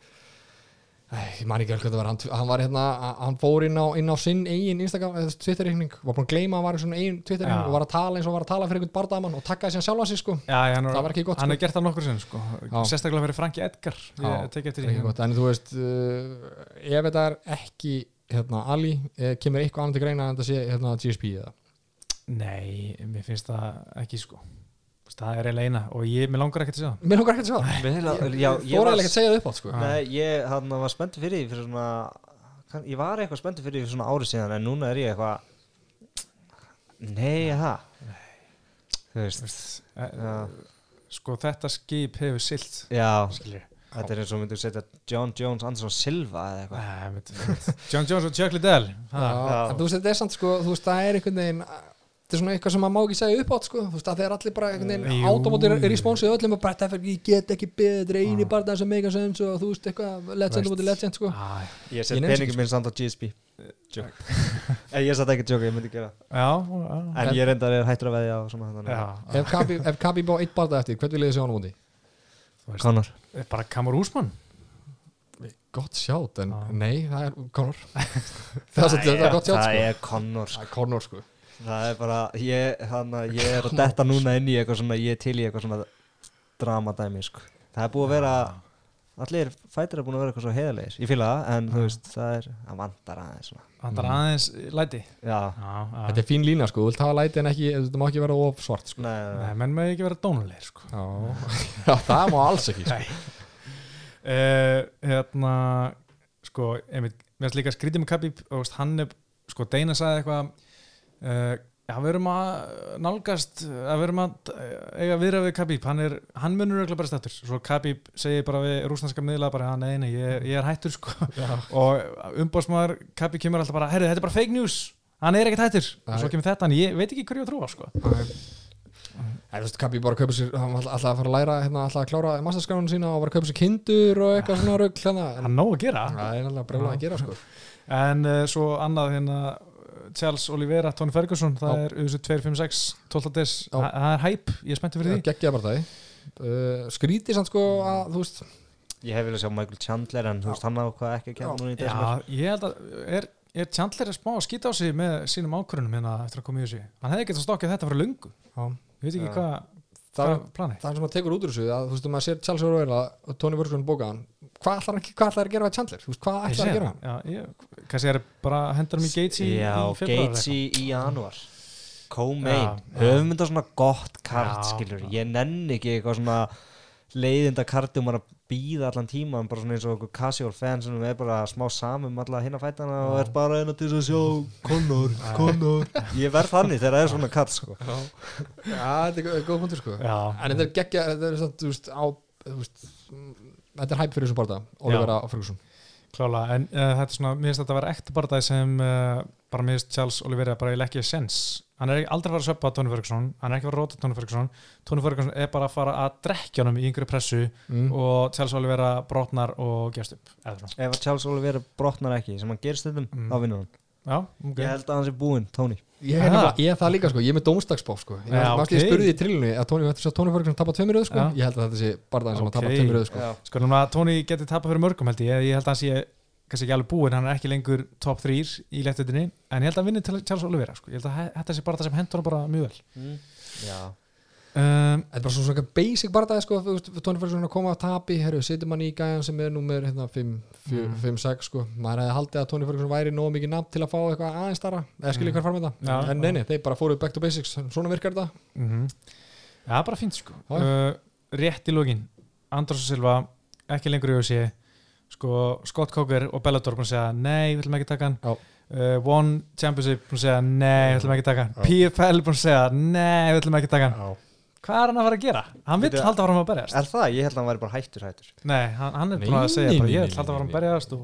ég man ekki alveg hvað það var hann, hann var hérna, hann fór inn á, inn á sinn eigin Instagram, eða Twitter-reikning var búin að gleyma að hann var í svona eigin Twitter-reikning Já. og var að tala eins og var að tala fyrir einhvern bardamann og takkaði síðan sjálfa sig sko Já, hann, Það var ekki gott, hann sko. er gert það nokkur sinn sko. Já. sérstaklega fyrir Franki Edgar ég tek eftir því en þú veist uh, ef þetta er ekki hérna, Ali, eh, kemur eitthvað annað til greina en þetta sé hérna, GSP eða Nei, mér finnst það ekki sko það er eiginlega eina og ég, mér langar ekkert að sjá það. Mér langar ekki að sjá það, Mér heila- já, ég var ekki að segja það upp átt sko. Nei, ég hann var spenntur fyrir því fyrir svona kann, ég var eitthvað spenntur fyrir því fyrir svona ári síðan en núna er ég eitthvað nei, það þú veist já, sko þetta skip hefur silt já. skiljið þetta er eins og myndur setja John Jones Anderson Silva eða eitthvað. John Jones og Chuck Liddell þú veist, þetta er samt sko, þú veist, það er einhvern veginn þetta er svona eitthvað sem maður má ekki segja upp átt sko, þú veist, að þeir allir bara er í spónsið öllum og bara það ég get ekki beðið, þetta er eini barndað sem mega sens og þú veist, eitthvað legend og legend sko. Ég Ég set peningum ekki, minn samt á GSP Joke. (laughs) Eh, ég satt ekki joke, ég myndi gera. Já, já, en ég reyndar er hættur að veðja ef Kabi, ef Kabi bá eitt barndað eftir, hvern vil ég sjá hann á móti? þú veist, Conor. bara Kamur Húsmann Gott sjátt, en Já. nei, það er Conor. (laughs) Það er svo- þetta er gott sjátt það sko. Það er Conor sko það er bara ég, hana, ég er að detta núna inn í eitthvað svona ég er til í eitthvað svona dramadæmi sko. það er búið að vera allir fætir er búin að vera eitthvað svo heiðarlegir ég fýla það, en þú veist, það er að vandar aðeins svona. Andar aðeins læti. Já, Já, já. Þetta er fín lína sko, þú vilt hafa læti en ekki þetta má ekki vera of svart sko. nei, nei, Nei, menn með ekki vera dónulegir sko. Já, (laughs) Já það má alls ekki sko. uh, Hérna Sko, einmitt, mér finnst líka skrítið með Khabib og veist, hann er, sko, Deina sagði eitthvað uh, Já, við erum að nálgast, að við erum að eh, eiga viðra við Khabib, hann er hann munur auðvitað bara stættur, svo Khabib segir bara við rúsnanska miðla bara, "Ja, nei, nei, ég, ég er hættur sko, (laughs) og umbóðsmaður Khabib kemur alltaf bara, herru, þetta er bara fake news. Hann er ekkert hættur, og svo kemur þetta en ég veit ekki hverju að trúa, sko. En þú veist, Kappi bara að kaupa sér hann var alltaf að fara að læra, hérna, alltaf að klára masterskránu sína og var að kaupa sér kindur og eitthvað svona rugg hérna, hann er nóg að gera. Það er að gera sko. En uh, svo annað hérna Charles Oliveira, Tony Ferguson það Já. er USA 256, 12. des. Já. það það er hæp, ég er spenntið fyrir því. geggjaði bara það uh, skrítið sann sko að þú veist. Ég hef viljað sjá Michael Chandler en þú veist, hann á hvað ekki að kemja núna í desember. Já, ég held að er, er Chandler að smá að skýta á sig með sínum ákvörunum hérna eftir að koma í þessu hann hefði getað stokkið þetta fyrir löngu. Já. ég veit ekki hvað það, hva planið? það sem að tekur út úr þessu að þú veist, maður sér Charles O'Reilly og Tony Ferguson bókaðan hvað ætlar hann hvað ætlar að gera við Chandler, þú veist, hvað ætlar sé að gera það, ég, kannski er bara að henda hann í Gates í, já, í Já, Co-Main, höfum þetta svona gott kart já. ég nenni ekki eitthvað svona leiðinda karti um að býða allan tíman bara svona eins og okkur casual fan sem er bara smá samum alla hinna fætana og er bara eina til þess að sjá Conor, Conor ég verð þannig þegar það er svona kart sko. já, já þetta er góð- punktur sko. Já, en þetta er geggja, þetta er samt, þú veist, á veist, þetta er hæp fyrir þessum barða Olivera og Ferguson. Klála, en uh, þetta er svona, mér finnst þetta að vera ekta barndæði sem uh, bara mér finnst Charles Oliveira bara eiginlega ekki sens hann er aldrei að fara að söppa Tony Ferguson hann er ekki að fara að róta Tony Ferguson Tony Ferguson er bara að fara að drekja honum í yngri pressu mm. og Charles Oliveira brotnar og gefst upp ef að Charles Oliveira brotnar ekki sem hann gerist þetta, Mm. þá vinnur hann Já, ok ég held að hann sé búinn, Tony ég, er er það líka sko, ég er með dómstagsbók sko ég, ja, ok. ég spurði í trillunni að Tony Ferguson tapar tveimur röð sko Já. ég held að þetta sé barðaðin sem að tapa Ok. tveimur röð sko. Sko núna Tony getur tapað fyrir mörgum held ég ég held að hann sé kannski ekki alveg búinn hann er ekki lengur top 3 í léttutinni en ég held að hann vinni til Charles Oliveira sko. ég held að þetta sé bara það sem hendur hann bara mjög vel. Mm. já, um, Þetta er bara svona svona basic barðaði sko þú veist, Tony Ferguson að koma að tapi herru, setjum hann í gæjan sem er númer hérna, 5-6 sko. Maður hefði haldið að Tony Ferguson væri nóg mikið nafn til að fá eitthvað aðeins starra eða skilja Mm. hver Já, það en já. nei, nei, þeir bara fóru back to basics. Svona virkar þetta. Mm Já, bara fínt sko. Uh, Rétt í lógin Andros og Silva, ekki lengur í OC sko, Scott Coker og Bellator búin að segja nei, við ætlum ekki að taka hann uh, One Championship búin að segja nei, við ætlum ekki að taka hann. PFL búin að segja nei, við ætlum ekki að taka hann. Hvað er hann að fara að gera? Hann vill Bíddu, halda áfram að berjast er það? ég held að hann væri bara hættur hættur Nei, hann, hann er búin að segja bara, ég vill halda áfram nei. að berjast og,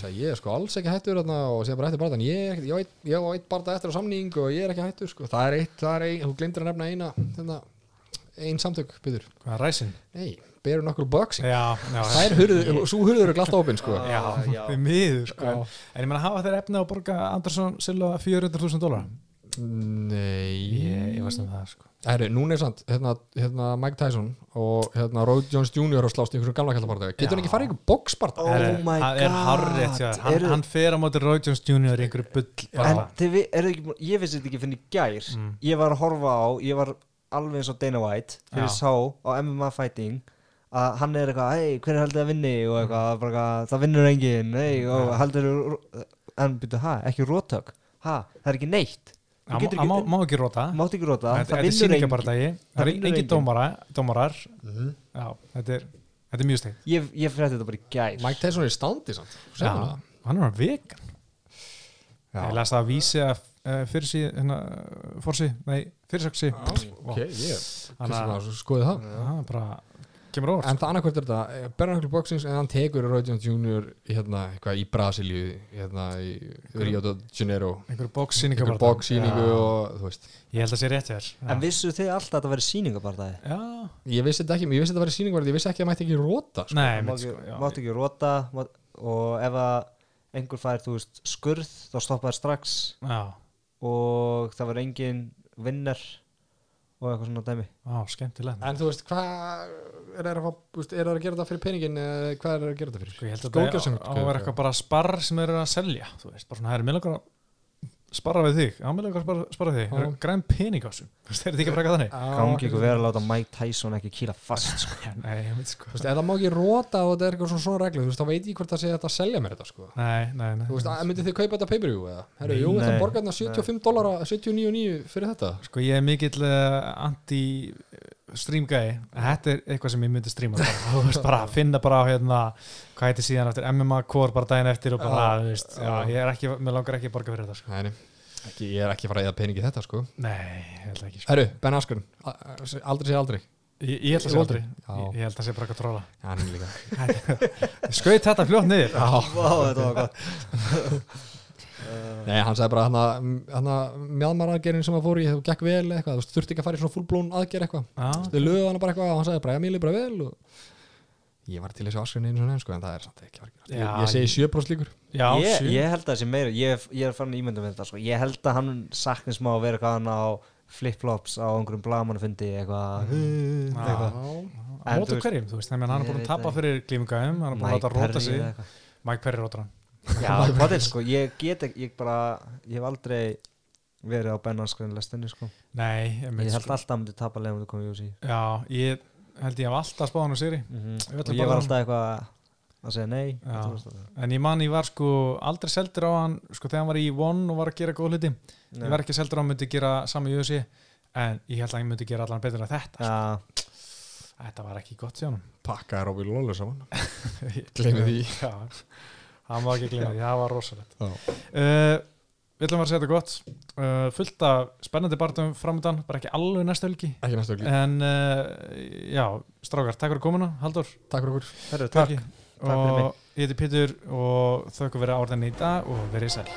Sæ, ég er sko alls ekki hættur þarna og sé bara hættur barðan ég, er ég, á eitt- ég á eitt barða eftir á samning og ég er ekki hættur sko. það er eitt, það er ein, þú glemdir að nefna eina hérna, ein samtök, byrður Hvað er ræsin? nei, beru nokkur boxing Já, já, það er hurður, svo hurður er glatt opinn sko. Já, Já. við miður sko. En ég meina hafa þeir efni á að borga Andersson Silva 400.000 dólar nei Ég, ég veist um það sko Herri, núna er sant, hérna, hérna Mike Tyson og hérna Roy Jones Jr. að slást í einhverjum gamla kjallabardaði getur hann ekki farið í einhver boxbarda Oh það er þér. hann, hann fer á móti Roy Jones Jr. í einhverju bull en bara. þið, eru þið ekki, ég vissi þetta ekki fyrir gær Mm. ég var að horfa á, ég var alveg eins og Dana White þegar ég sá á MMA Fighting að hann er eitthvað, hei, hver er haldið að vinni og eitthvað, bara eitthvað, það vinnur enginn. Hei, og haldur en byrju, ha, ekki rótök ha, það er ekki neitt. Þú hann getur hann má, ekki- má ekki róta mátt ekki róta, það vinnur sýningabardagi það Það er vinnur engin dómarar Mhm. já, þetta er, þetta er mjög stegt ég, ég frétti þetta bara í gær. Mike Tyson er í standi samt mér það. hann er hann vegan. Já. ég las það að vísi að uh, fyrir sí, hérna, fórsi, nei, fyrirsöksi ok, ég skoði það. Já, bara kemur óvart. En það annarkvært er þetta Bernard Boxings en hann tekur Roy Jones Jr. hérna, í Brasilíu hérna, í Rio de Janeiro. einhverju veist. Ég held að sé rétt hér en vissu þið alltaf að þetta væri sýningabardagi já, ég vissi þetta ekki, ég vissi þetta var í sýningu ég vissi ekki að það mætti ekki róta sko. nei, ekki, sko já. mátt ekki róta og ef að einhver fær, þú veist, skurð þá stoppa það strax. Já, og það var engin vinner og eitthvað svona dæmi. Á, skemmtilegt. En þú veist, hvað er það að, fá- þú veist, er það að gera þetta fyrir peningin eða hvað er það að gera þetta fyrir Sko, ég held að það á að vera eitthvað bara sparr sem þeir eru að selja þú veist, bara svona, það er mjög spara við þig, ámælega spara, spara við þig er græn pening á þessum (laughs) Þú veist, er þetta ekki að freka þannig? gangi ykkur vera að láta Mike Tyson ekki kýla fast sko. (laughs) Nei, ég veit sko Þú veist, ef það má ekki róta og þetta er eitthvað svona, svona reglu, þú veist, þá veit ég hvort það sé þetta að selja mér þetta, sko. Nei, nei, nei Þú veist, að, myndið þið kaupa þetta pay-per-view eða? Herru, Nei, jú, þetta nei, borga hérna 75 dólar 79,9 fyrir þetta. Sko ég er mikill uh, anti-stream gæi Þetta er eitthvað sem ég myndi streama bara, (laughs) Þú veist, bara finna bara á hérna Hvað heitir síðan eftir? MMA Core bara daginn eftir og bara, þú veist, já, ég er ekki Mér langar ekki að borga fyrir þetta, sko. Nei, nei, ekki, ég er ekki að fara að eða peningi í þetta, sko. Nei, ég held ekki, sko. Herru, Ben Askren, aldrei sé aldrei. Ég, ég held að sé aldrei. Já. ég, ég held að sé bara eitthvað tróla Já, hann er líka. (laughs) Skaut þetta fljótt niður. Já. Vá, þetta var gott (laughs) Nei, hann sagði bara hann að mjadmar aðgerinn sem að fór í, þú gekk vel eitthvað, þú þurfti ekki að fara í svona fullblón aðgerð eitthvað. Já, Þau lögðu hann bara eitthvað og hann sagði bara, já, mér líður bara vel og ég var til þessu Askren einu svona, sko, en það er samt ekki vargir. Já, Ég segi 7% líkur. já ég, sjö. ég held að það sé meira ég, ég er farin að ímynda með þetta sko. ég held að hann sakni smá að vera eitthvað hann á flip-flops á einhverjum blagamannafundi eitthvað. Á þú veist- hverjum, þú veist, hann er Ég búin að tapa fyrir glímugæðum, hann er búin að róta sig. Mike Perry rótar hann Já, potið sko, ég get ekki, ég bara, ég hef aldrei verið á Ben Askren lestinni sko. Nei, ég, Ég held alltaf að hann myndi tapa leiðum að koma í úsi Já, ég held ég hef alltaf spáð hann á Siri mm Ég Og ætla ég bara var alltaf eitthvað að segja nei þú það. En ég man ég var sko aldrei seldur á hann sko þegar hann var í One og var að gera góð hluti Ég Nei. var ekki seldur á hann myndi gera sami í USA En ég held að hann myndi gera allan betur en þetta sko. Já, Þetta var ekki gott sjá hann Pakkaði Robby Lawler saman. (laughs) Gleymi því. Já, hann var ekki gleymi því, það var rosalegt. Uh, Við ætlum að segja þetta gott. Uh, Fullt af spennandi barndum framöndan Bara ekki alveg næstu helgi. Ekki næstu ögli. En uh, já, strákar, takk fyrir komuna Haldur, Takk fyrir okkur. herru, takk. Takk. Takk. Og ég heiti Pétur og þau fyrir áriðan í dag og verið sæl